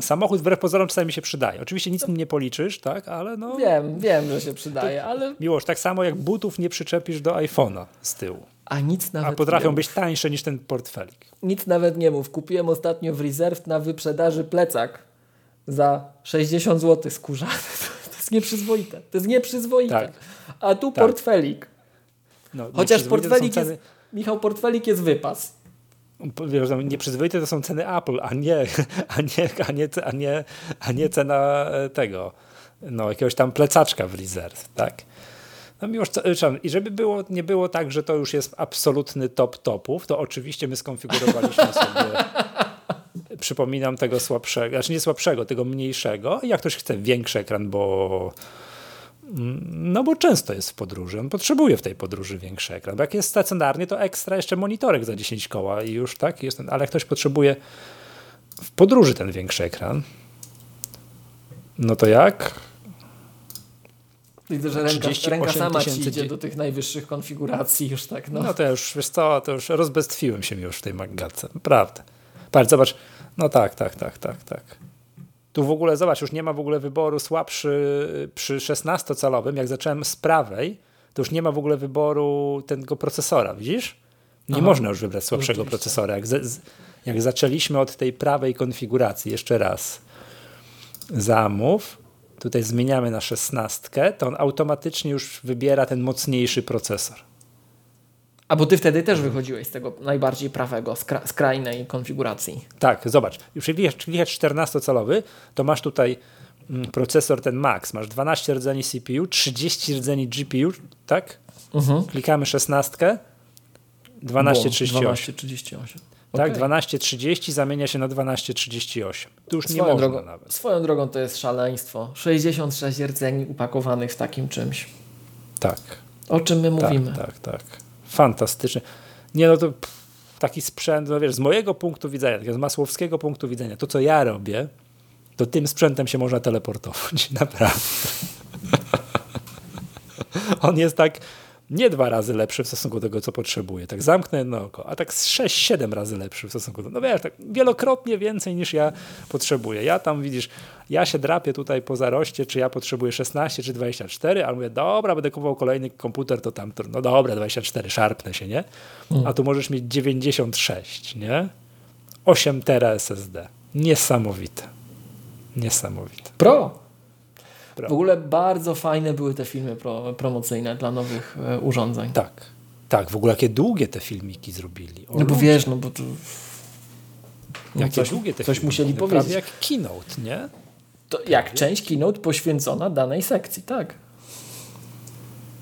Samochód wbrew pozorom czasami się przydaje. Oczywiście nic nim nie policzysz, tak, ale no... Wiem, wiem, że się przydaje, ale... Miłość, tak samo jak butów nie przyczepisz do iPhone'a z tyłu. A nic nawet A potrafią być tańsze niż ten portfelik. Nic nawet nie mów. Kupiłem ostatnio w Reserve na wyprzedaży plecak za 60 zł skórzany. To jest nieprzyzwoite. To jest nieprzyzwoite. Tak. A tu Tak. portfelik. No, Chociaż portfelik ceny, jest... Michał, portfelik jest wypas. Nieprzyzwoite to są ceny Apple, a nie, a nie, a nie, a nie, a nie cena e, tego, no jakiegoś tam plecaczka w Reserve, tak. No miłość, co- e, i żeby było, nie było tak, że to już jest absolutny top topów, to oczywiście my skonfigurowaliśmy sobie, przypominam tego słabszego, znaczy nie słabszego, tego mniejszego. Jak ktoś chce większy ekran, bo no bo często jest w podróży. On potrzebuje w tej podróży większy ekran. Bo jak jest stacjonarnie, to ekstra jeszcze monitorek za 10 koła i już tak jest. ten- Ale jak ktoś potrzebuje w podróży ten większy ekran, no to jak? Widzę, że ręka, 38 ręka sama ci idzie dzie- do tych najwyższych konfiguracji już tak. No. No to już, wiesz co, to już rozbestwiłem się już w tej Maggatce. Naprawdę. Patrz, zobacz. No tak, tak, tak, tak, tak. Tu w ogóle, zobacz, już nie ma w ogóle wyboru słabszy przy 16-calowym. Jak zacząłem z prawej, to już nie ma w ogóle wyboru tego procesora, widzisz? Nie Aha. można już wybrać słabszego procesora. Jak, z- jak zaczęliśmy od tej prawej konfiguracji, jeszcze raz, zamów, tutaj zmieniamy na 16, to on automatycznie już wybiera ten mocniejszy procesor. A bo ty wtedy też wychodziłeś z tego najbardziej prawego, skra- skrajnej konfiguracji. Tak, zobacz, klikasz- klikasz 14-calowy, to masz tutaj mm, procesor ten Max, masz 12 rdzeni CPU, 30 rdzeni GPU, tak? Mhm. Klikamy 16, 1238. 1238. Tak, Okej. 1230 zamienia się na 1238. Tu już nie Swoją można drogą, nawet. swoją drogą to jest szaleństwo. 66 rdzeni upakowanych w takim czymś. Tak, O czym my tak, mówimy? tak, tak. Fantastycznie. Nie no to pff, taki sprzęt, no wiesz, z mojego punktu widzenia, takiego z masłowskiego punktu widzenia, to co ja robię, to tym sprzętem się można teleportować. Naprawdę. On jest tak nie dwa razy lepszy w stosunku do tego, co potrzebuje. Tak zamknę jedno oko, a tak z 6-7 razy lepszy w stosunku do... No wiesz, tak wielokrotnie więcej niż ja potrzebuję. Ja tam, widzisz, ja się drapię tutaj po zaroście, czy ja potrzebuję 16 czy 24, ale mówię, dobra, będę kupował kolejny komputer, to tam, no dobra, 24, szarpnę się, nie? A tu możesz mieć 96, nie? 8 tera SSD. Niesamowite. Niesamowite. Pro. W ogóle bardzo fajne były te filmy pro, promocyjne dla nowych e, urządzeń. Tak. Tak, w ogóle jakie długie te filmiki zrobili. O No bo wiesz, no bo to... No Jakie coś, długie te coś filmiki. musieli No powiedzieć. Prawie jak keynote, nie? To jak część keynote poświęcona danej sekcji, tak.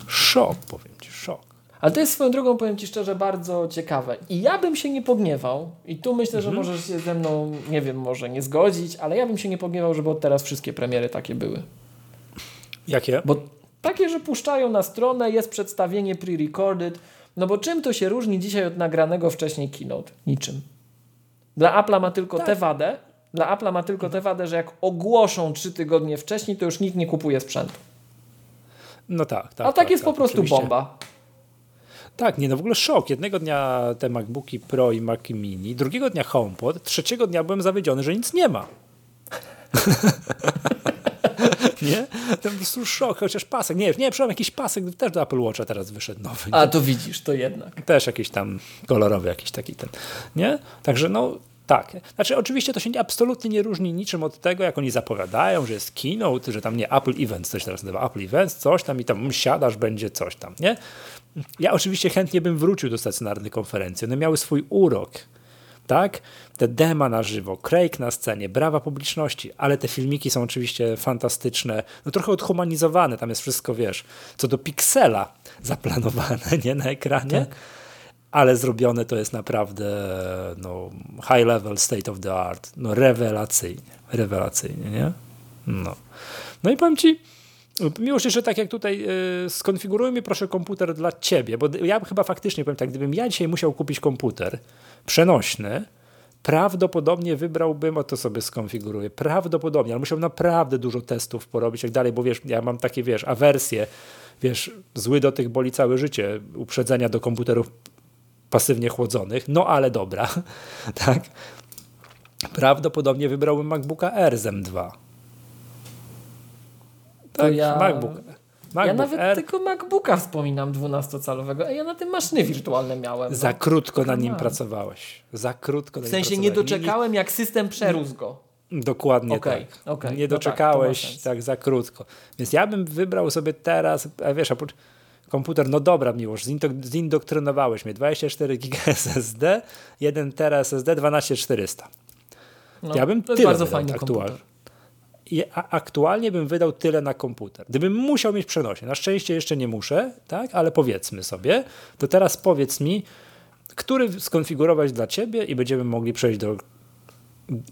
Szok, powiem ci, szok. Ale to jest swoją drogą, powiem Ci szczerze, bardzo ciekawe. I ja bym się nie pogniewał, i tu myślę, Mhm. że możesz się ze mną, nie wiem, może nie zgodzić, ale ja bym się nie pogniewał, żeby od teraz wszystkie premiery takie były. Jakie? Bo takie, że puszczają na stronę, jest przedstawienie pre-recorded, no bo czym to się różni dzisiaj od nagranego wcześniej keynote? Niczym. Dla Apple'a ma tylko Tak. tę wadę, dla Apple'a ma tylko tę wadę, że jak ogłoszą trzy tygodnie wcześniej, to już nikt nie kupuje sprzętu. No tak, tak. A tak, jest po prostu oczywiście. bomba. Tak, nie, no w ogóle szok. Jednego dnia te MacBooki Pro i Mac Mini, drugiego dnia HomePod, trzeciego dnia byłem zawiedziony, że nic nie ma. nie? To po prostu szok, chociaż pasek. Nie, nie, przepraszam, jakiś pasek też do Apple Watcha teraz wyszedł nowy. A to widzisz, to jednak. Też jakiś tam kolorowy, jakiś taki ten, nie? Także no tak. Znaczy oczywiście to się nie- absolutnie nie różni niczym od tego, jak oni zapowiadają, że jest keynote, że tam nie Apple Events, coś teraz nazywa Apple Events, coś tam i tam siadasz, będzie coś tam, nie? Ja oczywiście chętnie bym wrócił do stacjonarnych konferencji. One miały swój urok, tak? Te dema na żywo, Craig na scenie, brawa publiczności, ale te filmiki są oczywiście fantastyczne, no trochę odhumanizowane, tam jest wszystko, wiesz, co do piksela zaplanowane, nie, na ekranie, ale zrobione to jest naprawdę no, high level, state of the art, no rewelacyjnie, rewelacyjnie, nie? No. No i powiem Ci, Miłość, jeszcze tak jak tutaj, yy, skonfiguruj mi proszę komputer dla ciebie, bo ja chyba faktycznie powiem tak, gdybym ja dzisiaj musiał kupić komputer przenośny, prawdopodobnie wybrałbym, o to sobie skonfiguruję, prawdopodobnie, ale musiałbym naprawdę dużo testów porobić, jak dalej, bo wiesz, ja mam takie, wiesz, awersje, wiesz, zły do tych boli całe życie, uprzedzenia do komputerów pasywnie chłodzonych, no ale dobra, tak. Prawdopodobnie wybrałbym MacBooka R z M2. Tak, ja... MacBook. MacBook ja nawet R. tylko MacBooka wspominam 12-calowego, a ja na tym maszyny wirtualne miałem. Za no. krótko na nim pracowałeś. Za krótko W sensie nie doczekałem, jak system przerósł go. Dokładnie Okej, tak. okej, Nie no tak, to doczekałeś tak, za krótko. Więc ja bym wybrał sobie teraz, a wiesz, a po- komputer, no dobra miłość, zindo- zindoktrynowałeś mnie, 24 GB SSD, 1 TB SSD, 12400. No, ja bym to jest tyle bardzo fajny aktualnie. I aktualnie bym wydał tyle na komputer. Gdybym musiał mieć przenośnie, na szczęście jeszcze nie muszę, tak, ale powiedzmy sobie, to teraz powiedz mi, który skonfigurować dla ciebie i będziemy mogli przejść do,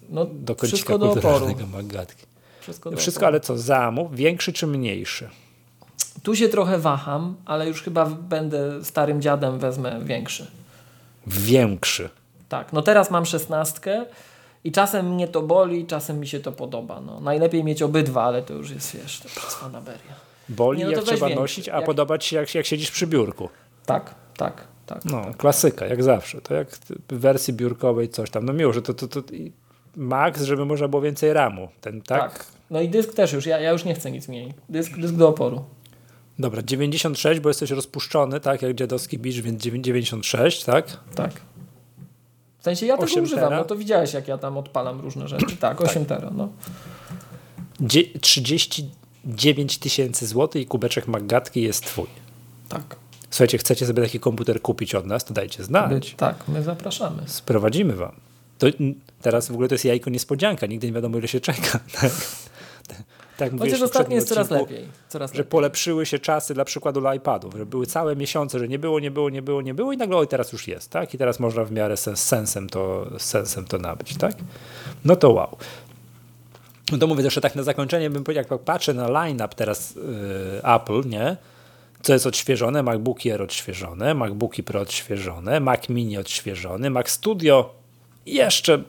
No, do kącika do kulturalnego Magatki. Wszystko, Wszystko, ale co, zamów, większy czy mniejszy? Tu się trochę waham, ale już chyba będę starym dziadem, wezmę większy. Większy. Tak, no teraz mam szesnastkę i czasem mnie to boli, czasem mi się to podoba. No, najlepiej mieć obydwa, ale to już jest, wiesz, to jest fanaberia. Boli Nie, no jak trzeba większy. nosić, a Jak- podoba ci się jak, jak siedzisz przy biurku. Tak, tak, tak. No, klasyka, jak zawsze. To jak w wersji biurkowej coś tam. No miło, że to, to, to max, żeby można było więcej ramu. Ten, tak? tak. No i dysk też już, ja, ja już nie chcę nic mniej. Dysk, dysk do oporu. Dobra, 96, bo jesteś rozpuszczony, tak, jak dziadowski bicz, więc 96, tak? Tak. W sensie ja tego 8 używam, tera? no to widziałeś jak ja tam odpalam różne rzeczy. Tak, 8 tera, no. Dzie- 39 tysięcy złotych i kubeczek Magatki jest twój. Tak. Słuchajcie, chcecie sobie taki komputer kupić od nas, to dajcie znać. My, tak, my zapraszamy. Sprowadzimy wam. To, teraz w ogóle to jest jajko niespodzianka, nigdy nie wiadomo ile się czeka. Tak, tak mówiłeś Chociaż ostatnio jest coraz odcinku, lepiej. Coraz Że lepiej. polepszyły się czasy dla przykładu dla iPadów, że były całe miesiące, że nie było, nie było, nie było, nie było i nagle oj, teraz już jest, tak? I teraz można w miarę sens, sensem, to, sensem to nabyć, tak? No to wow. No to mówię jeszcze tak na zakończenie, bym powiedział, jak patrzę na line-up teraz yy, Apple, nie? Co jest odświeżone? MacBooki Air odświeżone, MacBooki Pro odświeżone, Mac Mini odświeżony, Mac Studio jeszcze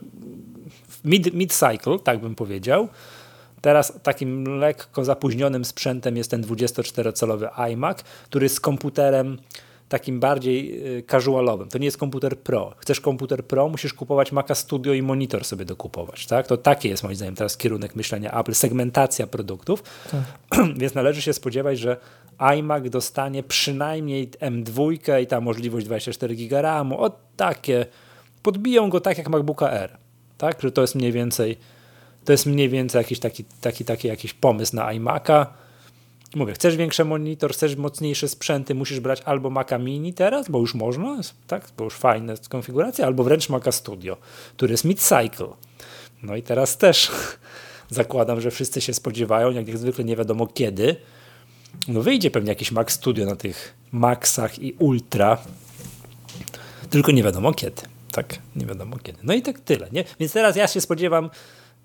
mid, mid-cycle, tak bym powiedział. Teraz takim lekko zapóźnionym sprzętem jest ten 24-calowy iMac, który jest komputerem takim bardziej y, casualowym. To nie jest komputer Pro. Chcesz komputer Pro, musisz kupować Maca Studio i monitor sobie dokupować. Tak? To taki jest moim zdaniem teraz kierunek myślenia Apple, segmentacja produktów. Więc należy się spodziewać, że iMac dostanie przynajmniej M2 i ta możliwość 24 GB RAMu. O takie. Podbiją go tak jak MacBooka R. Tak? Że to jest mniej więcej to jest mniej więcej jakiś taki, taki, taki jakiś pomysł na iMac'a. Mówię, chcesz większy monitor, chcesz mocniejsze sprzęty, musisz brać albo Maca Mini teraz, bo już można, tak, bo już fajna jest konfiguracja, albo wręcz Maca Studio, który jest mid-cycle. No i teraz też zakładam, że wszyscy się spodziewają, jak zwykle nie wiadomo kiedy, no wyjdzie pewnie jakiś Mac Studio na tych Maxach i Ultra, tylko nie wiadomo kiedy. Tak, nie wiadomo kiedy. No i tak tyle, nie? Więc teraz ja się spodziewam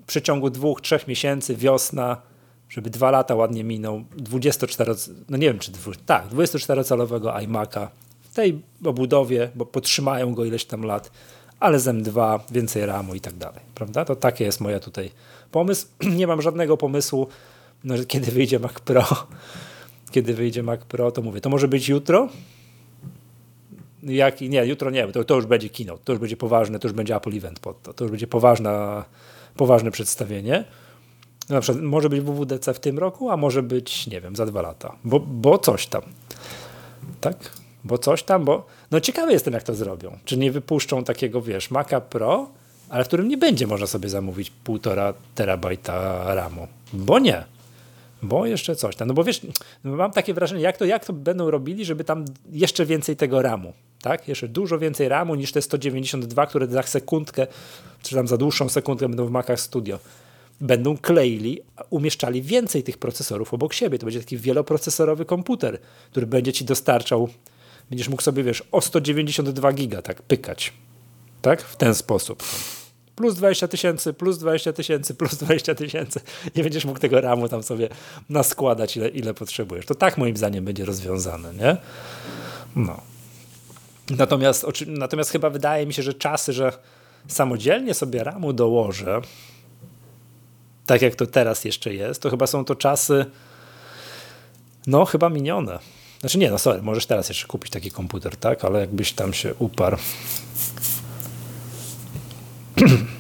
w przeciągu dwóch, trzech miesięcy, wiosna, żeby dwa lata ładnie minął, 24, no nie wiem czy, dwu, tak, 24-calowego iMac'a w tej obudowie, bo potrzymają go ileś tam lat, ale z M2, więcej RAMu i tak dalej, prawda? To taki jest moja tutaj pomysł. nie mam żadnego pomysłu, no, że kiedy wyjdzie Mac Pro, kiedy wyjdzie Mac Pro, to mówię, to może być jutro, jak, nie, jutro nie, to, to już będzie keynote, to już będzie poważne, to już będzie Apple Event pod to, to już będzie poważna, poważne przedstawienie. Na przykład może być WWDC w tym roku, a może być, nie wiem, za dwa lata, bo, bo coś tam. Tak? Bo coś tam, bo no ciekawy jestem, jak to zrobią. Czy nie wypuszczą takiego, wiesz, Maca Pro, ale w którym nie będzie można sobie zamówić półtora terabajta RAMu. Bo nie. Bo jeszcze coś tam. No bo wiesz, no mam takie wrażenie, jak to, jak to będą robili, żeby tam jeszcze więcej tego RAMu, tak? Jeszcze dużo więcej RAMu niż te 192, które za sekundkę, czy tam za dłuższą sekundkę będą w Macach Studio. Będą kleili, umieszczali więcej tych procesorów obok siebie. To będzie taki wieloprocesorowy komputer, który będzie ci dostarczał, będziesz mógł sobie, wiesz, o 192 giga tak pykać. Tak? W ten sposób. Plus 20 tysięcy, plus 20 tysięcy, plus 20 tysięcy. Nie będziesz mógł tego ramu tam sobie naskładać, ile, ile potrzebujesz. To tak moim zdaniem będzie rozwiązane, nie? No. Natomiast, natomiast chyba wydaje mi się, że czasy, że samodzielnie sobie ramu dołożę, tak jak to teraz jeszcze jest, to chyba są to czasy, no chyba minione. Znaczy nie, no sorry, możesz teraz jeszcze kupić taki komputer, tak? Ale jakbyś tam się uparł.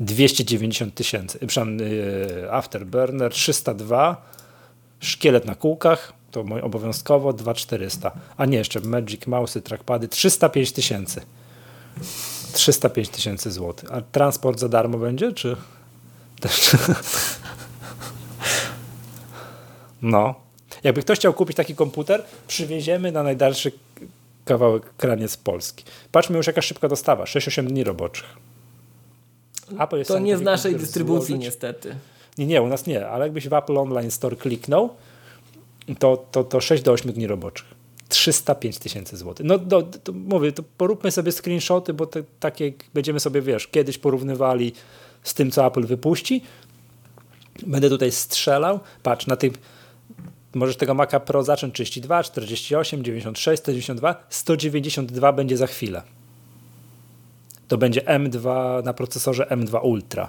Dwieście dziewięćdziesiąt tysięcy. Y, Afterburner 302, szkielet na kółkach, to obowiązkowo 2400. A nie, jeszcze Magic Mouse, trackpady 305 tysięcy. 305 tysięcy złotych. A transport za darmo będzie, czy? No. Jakby ktoś chciał kupić taki komputer, przywieziemy na najdalszy kawałek kraniec Polski. Patrzmy już jaka szybka dostawa, 6-8 dni roboczych. to nie w naszej dystrybucji złożyć. niestety. Nie, nie, u nas nie, ale jakbyś w Apple Online Store kliknął, to, to, to 6 do 8 dni roboczych. 305 tysięcy złotych. No do, to mówię, to poróbmy sobie screenshoty, bo te, takie będziemy sobie, wiesz, kiedyś porównywali z tym, co Apple wypuści. Będę tutaj strzelał. Patrz, na tym możesz tego Maca Pro zacząć 32, 48, 96, 192, 192 będzie za chwilę. To będzie M2 na procesorze M2 Ultra.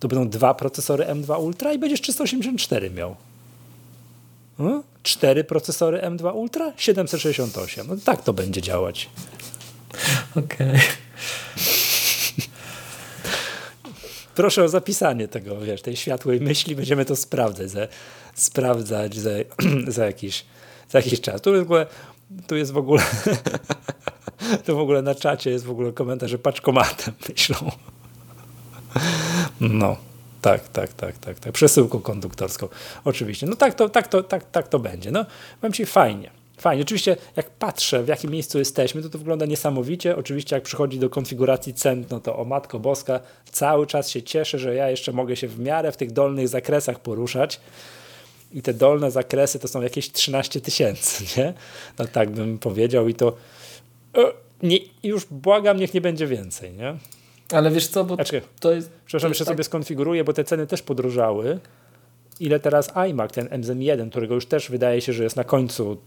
To będą dwa procesory M2 Ultra i będziesz 384 miał. Hmm? Cztery procesory M2 Ultra, 768. No tak to będzie działać. Okej. Okay. Proszę o zapisanie tego, wiesz, tej światłej myśli. Będziemy to sprawdzać, za, sprawdzać za, za, jakiś, za jakiś czas. Tu, w ogóle, tu jest w ogóle to w ogóle na czacie jest w ogóle komentarz, że paczkomatem myślą. No. Tak, tak, tak, tak, tak. Przesyłką konduktorską. Oczywiście. No tak to, tak to, tak, tak to będzie. No, powiem Ci fajnie. Fajnie. Oczywiście, jak patrzę, w jakim miejscu jesteśmy, to to wygląda niesamowicie. Oczywiście, jak przychodzi do konfiguracji cen, no to o Matko Boska, cały czas się cieszę, że ja jeszcze mogę się w miarę w tych dolnych zakresach poruszać. I te dolne zakresy to są jakieś 13 tysięcy, nie? No tak bym powiedział i to e, nie, już błagam, niech nie będzie więcej, nie? Ale wiesz co, bo znaczy, to jest... Przepraszam, jeszcze tak... sobie skonfiguruję, bo te ceny też podróżały. Ile teraz iMac, ten MZM1, którego już też wydaje się, że jest na końcu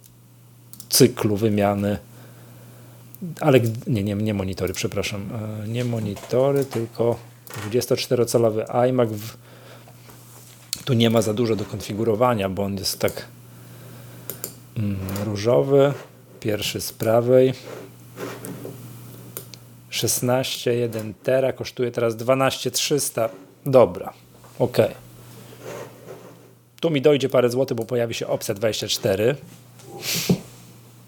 cyklu wymiany. Ale nie, nie, nie monitory, przepraszam. E, nie monitory, tylko 24-calowy iMac. W, tu nie ma za dużo do konfigurowania, bo on jest tak mm, różowy. Pierwszy z prawej. 16,1 tera kosztuje teraz 12,300. Dobra, ok. Tu mi dojdzie parę złotych, bo pojawi się opcja 24.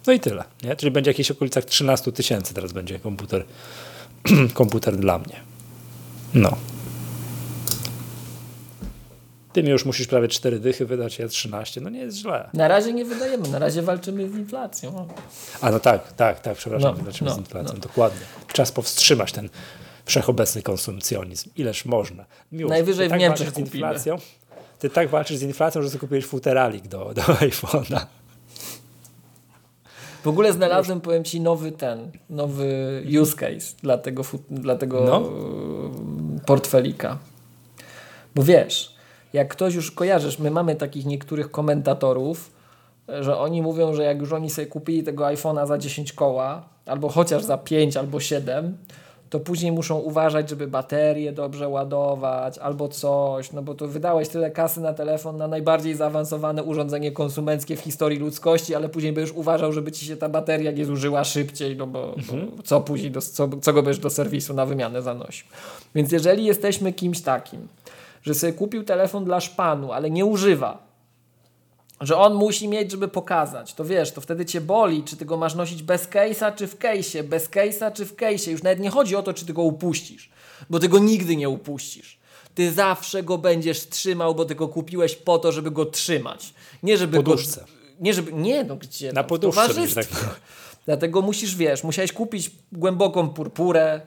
No i tyle. Nie? Czyli będzie w jakichś okolicach 13 tysięcy teraz będzie komputer, komputer dla mnie. No. Ty mi już musisz prawie 4 dychy wydać, ja 13. No nie jest źle. Na razie nie wydajemy, na razie walczymy z inflacją. A no tak, tak, tak, przepraszam, no, walczymy no, z inflacją, no. dokładnie. Czas powstrzymać ten wszechobecny konsumpcjonizm. Ileż można. Miłość, Najwyżej w tak Niemczech z inflacją. Ty tak walczysz z inflacją, że zakupiłeś futeralik do, do iPhone'a. W ogóle znalazłem, Już. powiem Ci, nowy ten, nowy use case dla tego, dla tego no. portfelika. Bo wiesz, jak ktoś już kojarzysz, my mamy takich niektórych komentatorów, że oni mówią, że jak już oni sobie kupili tego iPhone'a za 10 koła, albo chociaż za 5 albo 7, to później muszą uważać, żeby baterię dobrze ładować albo coś, no bo to wydałeś tyle kasy na telefon, na najbardziej zaawansowane urządzenie konsumenckie w historii ludzkości, ale później będziesz uważał, żeby ci się ta bateria nie zużyła szybciej, no bo, mhm. bo co później, do, co, co go będziesz do serwisu na wymianę zanosił. Więc jeżeli jesteśmy kimś takim, że sobie kupił telefon dla szpanu, ale nie używa, że on musi mieć, żeby pokazać, to wiesz, to wtedy cię boli, czy ty go masz nosić bez case'a, czy w case'ie, bez case'a, czy w case'ie. Już nawet nie chodzi o to, czy ty go upuścisz, bo ty go nigdy nie upuścisz. Ty zawsze go będziesz trzymał, bo ty go kupiłeś po to, żeby go trzymać. Nie żeby poduszce. go... Nie, żeby... Nie, no gdzie? Na no, poduszce. Tak. Dlatego musisz, wiesz, musiałeś kupić głęboką purpurę,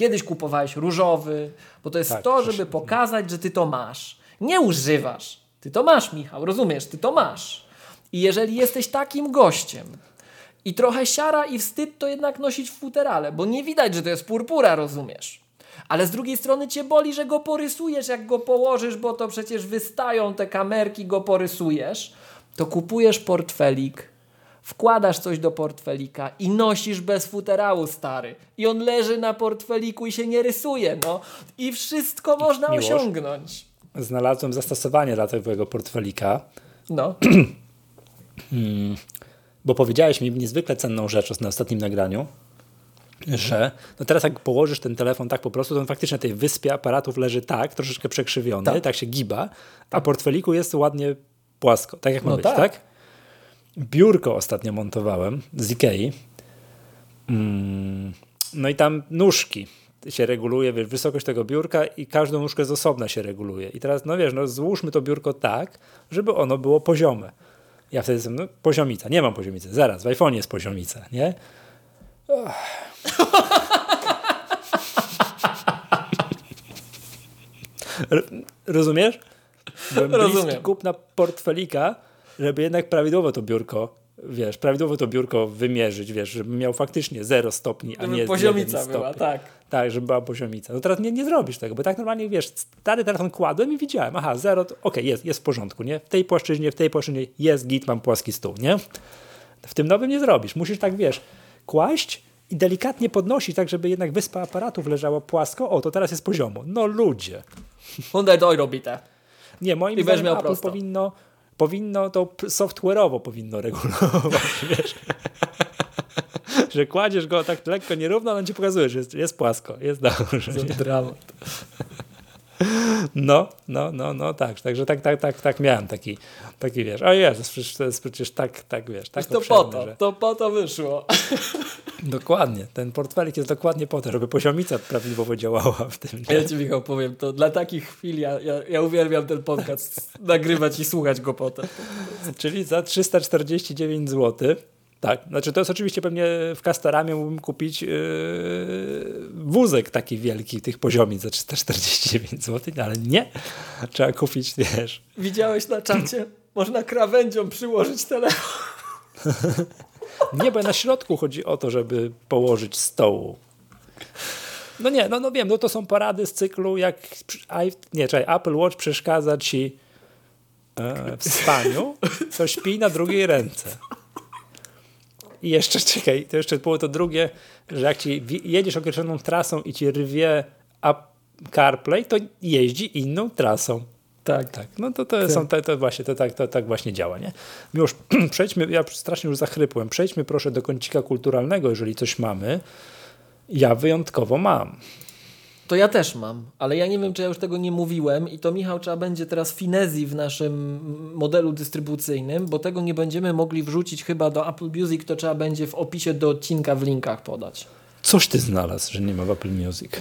Kiedyś kupowałeś różowy, bo to jest tak, to, żeby pokazać, że ty to masz. Nie używasz. Ty to masz, Michał, rozumiesz? Ty to masz. I jeżeli jesteś takim gościem I trochę siara i wstyd to jednak nosić w futerale, bo nie widać, że to jest purpura, rozumiesz? Ale z drugiej strony cię boli, że go porysujesz, jak go położysz, bo to przecież wystają te kamerki, go porysujesz. To kupujesz portfelik, wkładasz coś do portfelika i nosisz bez futerału, stary. I on leży na portfeliku i się nie rysuje, no. I wszystko można Miłosz, osiągnąć. Znalazłem zastosowanie dla tego portfelika. No. hmm, bo powiedziałeś mi niezwykle cenną rzecz na ostatnim nagraniu, że no teraz jak położysz ten telefon tak po prostu, to on faktycznie na tej wyspie aparatów leży tak, troszeczkę przekrzywiony, tak, tak się giba, a tak. portfeliku jest ładnie płasko, tak jak ma no być, tak? tak? Biurko ostatnio montowałem z Ikei. Mm, no i tam nóżki się reguluje, wiesz, wysokość tego biurka i każdą nóżkę z osobna się reguluje. I teraz, no wiesz, no złóżmy to biurko tak, żeby ono było poziome. Ja wtedy jestem, no poziomica, nie mam poziomicy, zaraz, w iPhone jest poziomica, nie? Rozumiesz? Byłem Rozumiem. kupna portfelika, żeby jednak prawidłowo to biurko, wiesz, prawidłowo to biurko wymierzyć, wiesz, żeby miał faktycznie 0 stopni, a nie poziomica była, tak. Tak, żeby była poziomica. No teraz nie, nie zrobisz tego, bo tak normalnie, wiesz, stary telefon kładłem i widziałem, aha, 0, okej, okay, jest, jest w porządku, nie? W tej płaszczyźnie, w tej płaszczyźnie jest git, mam płaski stół, nie? W tym nowym nie zrobisz. Musisz tak, wiesz, kłaść i delikatnie podnosić, tak żeby jednak wyspa aparatów leżała płasko. O, to teraz jest poziomo. No ludzie. Hyundai to robi te. Nie, moim zdaniem Apple prosto. powinno, powinno to software'owo powinno regulować, wiesz. że kładziesz go tak lekko nierówno, on ci pokazuje, że jest, jest płasko, jest dobrze. Dramat. No, no, no, no, tak. Także tak, tak, tak, tak miałem taki, taki wiesz, o Jezus, przecież to jest przecież tak, tak, wiesz, tak To po to, że... to po to wyszło. Dokładnie, ten portfelik jest dokładnie po to, żeby poziomica prawidłowo działała w tym. Ja ci Michał powiem, to dla takich chwil ja, ja, ja uwielbiam ten podcast nagrywać i słuchać go potem. Czyli za 349 zł tak, znaczy to jest oczywiście pewnie w Castoramie mógłbym kupić yy, wózek taki wielki tych poziomic za 349 zł, ale nie, trzeba kupić, wiesz. Widziałeś na czacie? Można krawędzią przyłożyć telefon. nie, bo na środku chodzi o to, żeby położyć stołu. No nie, no, no wiem, no to są porady z cyklu, jak nie, czekaj, Apple Watch przeszkadza ci e, w spaniu, to śpi na drugiej ręce. I jeszcze, czekaj, to jeszcze było to drugie, że jak ci jedziesz określoną trasą i ci rwie CarPlay, to jeździ inną trasą. Tak, tak. No to, to, są, to, to właśnie, to, tak, to tak właśnie działa, nie? Już przejdźmy, ja strasznie już zachrypłem, przejdźmy proszę do kącika kulturalnego, jeżeli coś mamy. Ja wyjątkowo mam. To ja też mam, ale ja nie wiem, czy ja już tego nie mówiłem i to Michał trzeba będzie teraz finezji w naszym modelu dystrybucyjnym, bo tego nie będziemy mogli wrzucić chyba do Apple Music, to trzeba będzie w opisie do odcinka w linkach podać. Coś ty znalazł, że nie ma w Apple Music.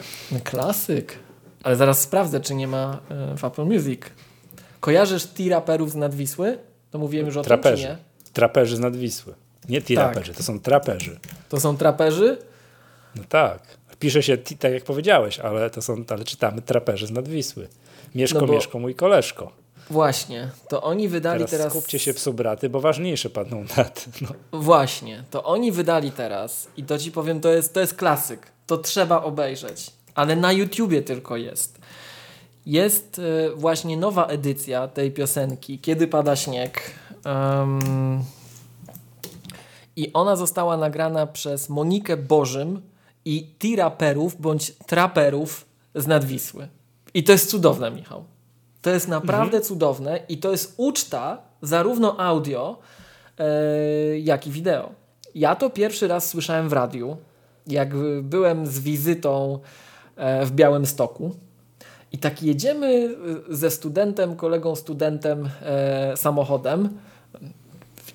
Klasyk. Ale zaraz sprawdzę, czy nie ma e, w Apple Music. Kojarzysz T-raperów z Nadwisły? To mówiłem już o traperzy. tym, nie? Traperzy z Nadwisły. Nie T-raperzy, tak. to są traperzy. To są traperzy? No tak pisze się tak jak powiedziałeś, ale to są, ale czytamy traperzy z Nadwisły. Mieszko, no bo... Mieszko, mój koleżko. Właśnie, to oni wydali teraz... teraz... skupcie się psu braty, bo ważniejsze padną daty. No. Właśnie, to oni wydali teraz i to ci powiem, to jest, to jest klasyk. To trzeba obejrzeć, ale na YouTubie tylko jest. Jest y, właśnie nowa edycja tej piosenki Kiedy pada śnieg. Um, I ona została nagrana przez Monikę Bożym, i tiraperów bądź traperów z Nadwisły. I to jest cudowne, Michał. To jest naprawdę mhm. cudowne i to jest uczta zarówno audio, e, jak i wideo. Ja to pierwszy raz słyszałem w radiu, jak byłem z wizytą e, w Białym Stoku. I tak jedziemy ze studentem, kolegą studentem e, samochodem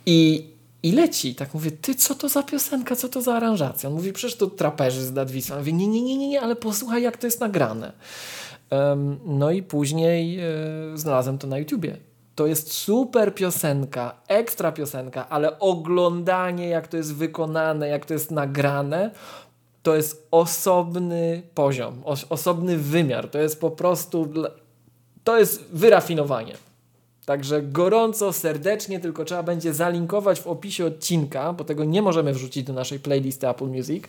i i leci. Tak mówię, ty co to za piosenka, co to za aranżacja? On mówi, przecież to traperzy z Dadwisą. Mówię, nie, nie, nie, nie, nie, ale posłuchaj jak to jest nagrane. Um, no i później e, znalazłem to na YouTubie. To jest super piosenka, ekstra piosenka, ale oglądanie, jak to jest wykonane, jak to jest nagrane, to jest osobny poziom, os osobny wymiar. To jest po prostu, to jest wyrafinowanie. Także gorąco, serdecznie, tylko trzeba będzie zalinkować w opisie odcinka, bo tego nie możemy wrzucić do naszej playlisty Apple Music,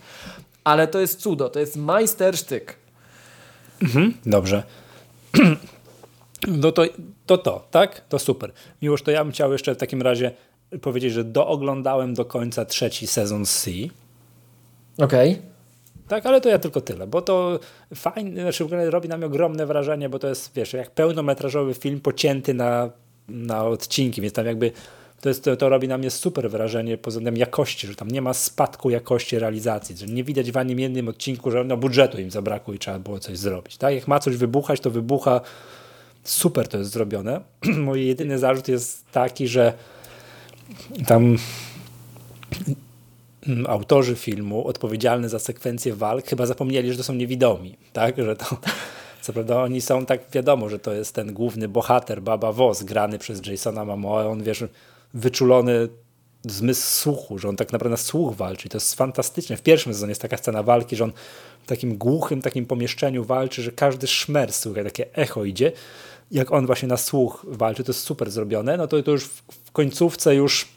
ale to jest cudo, to jest majstersztyk. Mhm, dobrze. No to, to to, tak? To super. Miłoż, to ja bym chciał jeszcze w takim razie powiedzieć, że dooglądałem do końca trzeci sezon C. Okej. Okay. Tak, ale to ja tylko tyle, bo to fajnie, znaczy robi na mnie ogromne wrażenie, bo to jest, wiesz, jak pełnometrażowy film pocięty na, na odcinki, więc tam jakby to, jest, to, to robi na mnie super wrażenie pod względem jakości, że tam nie ma spadku jakości realizacji, że nie widać w ani jednym odcinku, że no budżetu im zabrakło i trzeba było coś zrobić. Tak? Jak ma coś wybuchać, to wybucha. Super to jest zrobione. Mój jedyny zarzut jest taki, że tam autorzy filmu odpowiedzialni za sekwencję walk chyba zapomnieli, że to są niewidomi, tak? Że to, co prawda oni są tak, wiadomo, że to jest ten główny bohater, Baba Voss, grany przez Jasona Momoa, on wiesz, wyczulony zmysł słuchu, że on tak naprawdę na słuch walczy. To jest fantastyczne. W pierwszym sezonie jest taka scena walki, że on w takim głuchym takim pomieszczeniu walczy, że każdy szmer słychać, takie echo idzie. Jak on właśnie na słuch walczy, to jest super zrobione. No to, to już w końcówce już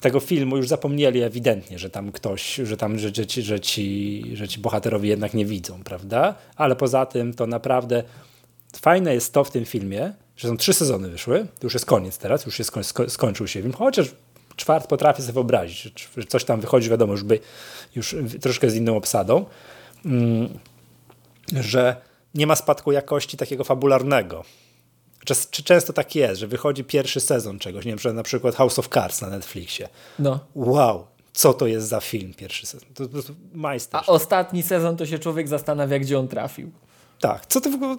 tego filmu już zapomnieli ewidentnie, że tam ktoś, że tam, że, że, ci, że, ci, że ci bohaterowie jednak nie widzą, prawda? Ale poza tym to naprawdę fajne jest to w tym filmie, że są trzy sezony wyszły, to już jest koniec teraz, już się sko sko skończył się film, chociaż czwart potrafię sobie wyobrazić, że coś tam wychodzi, wiadomo, już, by, już troszkę z inną obsadą, mm, że nie ma spadku jakości takiego fabularnego. Czy często tak jest, że wychodzi pierwszy sezon czegoś, nie wiem, na przykład House of Cards na Netflixie. No. Wow, co to jest za film pierwszy sezon? To, to, to majster. A ostatni sezon to się człowiek zastanawia, gdzie on trafił. Tak, co to w ogóle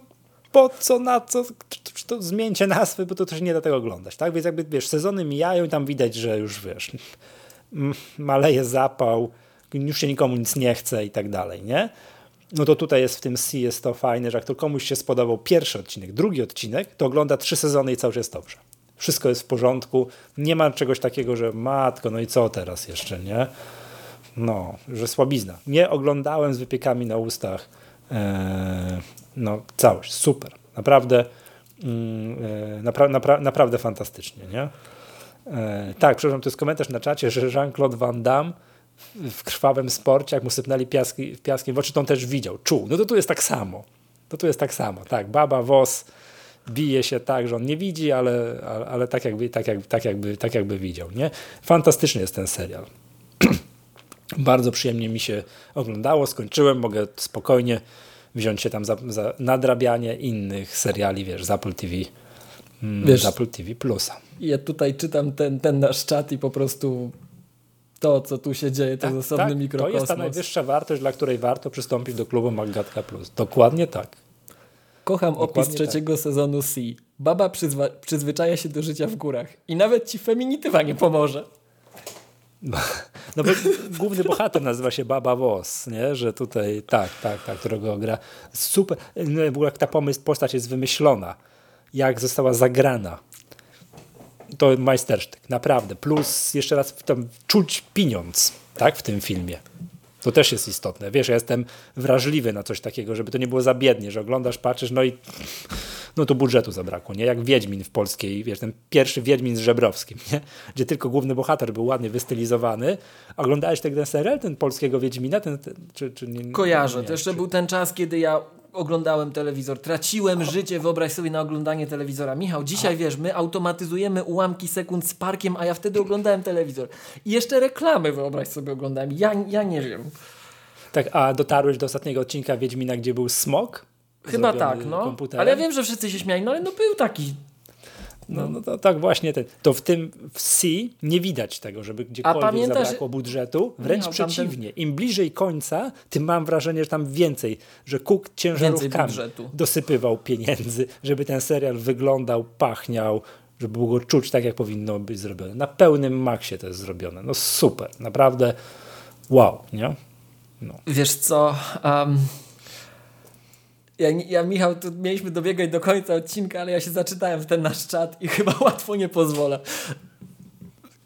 po co, na co, to, to zmieńcie nazwy, bo to też nie da tego oglądać, tak? Więc jakby, wiesz, sezony mijają i tam widać, że już, wiesz, maleje zapał, już się nikomu nic nie chce i tak dalej, nie? No to tutaj jest w tym C jest to fajne, że jak to komuś się spodobał pierwszy odcinek, drugi odcinek, to ogląda trzy sezony i cały czas jest dobrze. Wszystko jest w porządku, nie ma czegoś takiego, że matko, no i co teraz jeszcze, nie? No, że słabizna. Nie oglądałem z wypiekami na ustach eee, no, całość, super. Naprawdę, mm, e, napra napra naprawdę fantastycznie, nie? E, tak, przepraszam, to jest komentarz na czacie, że Jean-Claude Van Damme w krwawym sporcie, jak mu sypnęli piaski, piaskiem w oczy, to on też widział, czuł. No to tu jest tak samo. To tu jest tak samo, tak. Baba Wos bije się tak, że on nie widzi, ale, ale, ale tak, jakby, tak, jak, tak, jakby, tak jakby widział, nie? Fantastyczny jest ten serial. Bardzo przyjemnie mi się oglądało, skończyłem, mogę spokojnie wziąć się tam za, za nadrabianie innych seriali, wiesz, z Apple TV, mm, wiesz, z Apple TV Plusa. Ja tutaj czytam ten, ten nasz czat i po prostu to, co tu się dzieje, to tak, osobny tak, mikrokosmos. To jest ta najwyższa wartość, dla której warto przystąpić do klubu Magatka Plus. Dokładnie tak. Kocham Dokładnie opis trzeciego tak. sezonu C. Baba przyzwyczaja się do życia w górach i nawet ci feminitywa nie pomoże. No, no bo główny bohater nazywa się Baba Wos, nie? że tutaj tak, tak, tak, którego gra super, no, w ogóle jak ta pomysł, postać jest wymyślona, jak została zagrana, to majstersztyk, naprawdę. Plus jeszcze raz tam czuć pieniądz tak, w tym filmie. To też jest istotne. Wiesz, ja jestem wrażliwy na coś takiego, żeby to nie było za biednie, że oglądasz, patrzysz, no i no to budżetu zabrakło, nie? Jak Wiedźmin w polskiej, wiesz, ten pierwszy Wiedźmin z Żebrowskim, nie? Gdzie tylko główny bohater był ładnie wystylizowany. Oglądałeś ten serial, ten polskiego Wiedźmina? Ten, ten czy, czy nie, Kojarzę. Nie, to jeszcze czy... był ten czas, kiedy ja oglądałem telewizor, traciłem życie, wyobraź sobie na oglądanie telewizora. Michał, dzisiaj wiesz, my automatyzujemy ułamki sekund z parkiem, a ja wtedy oglądałem telewizor. I jeszcze reklamy, wyobraź sobie, oglądałem. Ja, ja nie wiem. Tak, a dotarłeś do ostatniego odcinka Wiedźmina, gdzie był smok? Chyba tak, no. Komputerem? Ale ja wiem, że wszyscy się śmiali, no ale no był taki no, no to tak właśnie ten. To w tym w C nie widać tego, żeby gdziekolwiek pamiętasz, zabrakło budżetu. Wręcz Michał, przeciwnie. Im bliżej końca, tym mam wrażenie, że tam więcej, że Cook ciężarówkami dosypywał pieniędzy, żeby ten serial wyglądał, pachniał, żeby było go czuć tak, jak powinno być zrobione. Na pełnym maksie to jest zrobione. No super, naprawdę wow, nie? No. Wiesz co, um, ja, ja, Michał, tu mieliśmy dobiegać do końca odcinka, ale ja się zaczytałem w ten nasz czat i chyba łatwo nie pozwolę.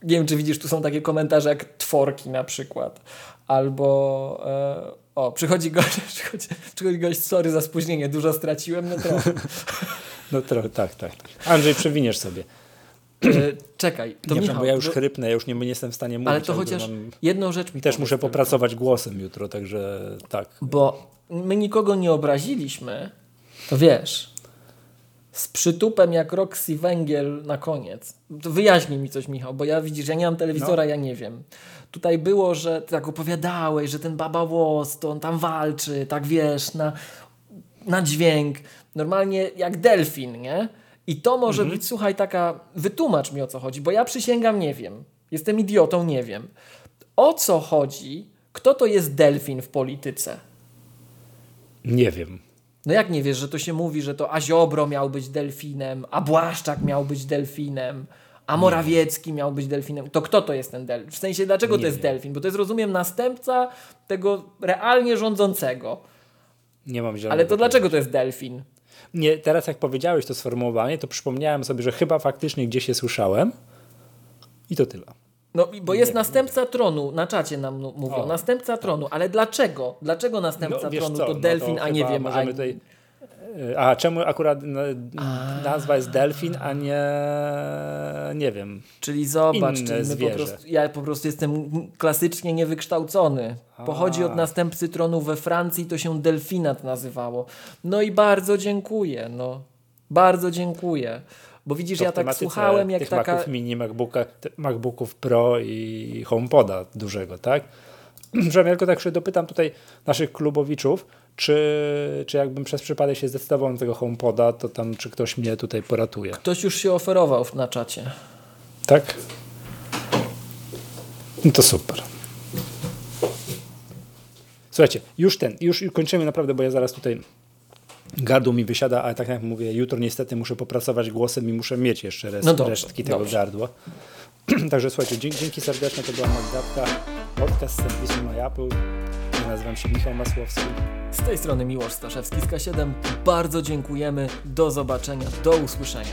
Nie wiem, czy widzisz, tu są takie komentarze jak tworki na przykład. Albo e, o, przychodzi gość, przychodzi, przychodzi gość, sorry za spóźnienie, dużo straciłem, no trochę. No trochę, tak, tak. tak. Andrzej, przewiniesz sobie. E, czekaj, to nie, Michał, bo ja już bo- chrypnę, ja już nie, nie jestem w stanie mówić. ale to chociaż mam- jedną rzecz mi Też muszę popracować głosem jutro, także tak. Bo my nikogo nie obraziliśmy, to wiesz, z przytupem jak Roxy Węgiel na koniec. To wyjaśnij mi coś, Michał, bo ja widzisz, ja nie mam telewizora, ja nie wiem. Tutaj było, że ty tak opowiadałeś, że ten baba włos, to on tam walczy, tak wiesz, na, na dźwięk, normalnie jak delfin, nie? I to może być, słuchaj, taka, wytłumacz mi o co chodzi, bo ja przysięgam, nie wiem. Jestem idiotą, nie wiem. O co chodzi? Kto to jest delfin w polityce? Nie wiem. No jak nie wiesz, że to się mówi, że to Aziobro miał być delfinem, a Błaszczak miał być delfinem, a Morawiecki miał być delfinem. To kto to jest ten delfin? W sensie, dlaczego Nie to jest wiem. delfin? Bo to jest, rozumiem, następca tego realnie rządzącego. Nie mam zielonego Ale to dlaczego to jest delfin? Nie, teraz jak powiedziałeś to sformułowanie, to przypomniałem sobie, że chyba faktycznie gdzieś je słyszałem. I to tyle. No, bo jest następca tronu, na czacie nam mówią, O, następca tronu, ale dlaczego? Dlaczego następca No, tronu co, to no delfin, to a nie wiem, a... tutaj- E, A czemu akurat no, nazwa jest delfin, a nie nie wiem. Czyli zobacz, czyli my po prostu, ja po prostu jestem klasycznie niewykształcony. Pochodzi od następcy tronu we Francji, to się delfinat nazywało. No i bardzo dziękuję, no. Bardzo dziękuję. Bo widzisz, To ja tak słuchałem, jak tych taka... Maców mini, MacBooka, MacBooków Pro i HomePoda dużego, tak? Że ja tylko tak się dopytam tutaj naszych klubowiczów, czy, czy jakbym przez przypadek się zdecydował na tego HomePoda, to tam czy ktoś mnie tutaj poratuje. Ktoś już się oferował na czacie. Tak? No to super. Słuchajcie, już ten, już kończymy naprawdę, bo ja zaraz tutaj gardło mi wysiada, ale tak jak mówię, jutro niestety muszę popracować głosem i muszę mieć jeszcze rest, No dobrze, resztki tego dobrze. gardła. Także słuchajcie, dzięki, dzięki serdeczne, to była Magdatka, podcast z serwisu MyApple. Ja nazywam się Michał Masłowski. Z tej strony Miłosz Staszewski z K7. Bardzo dziękujemy. Do zobaczenia. Do usłyszenia.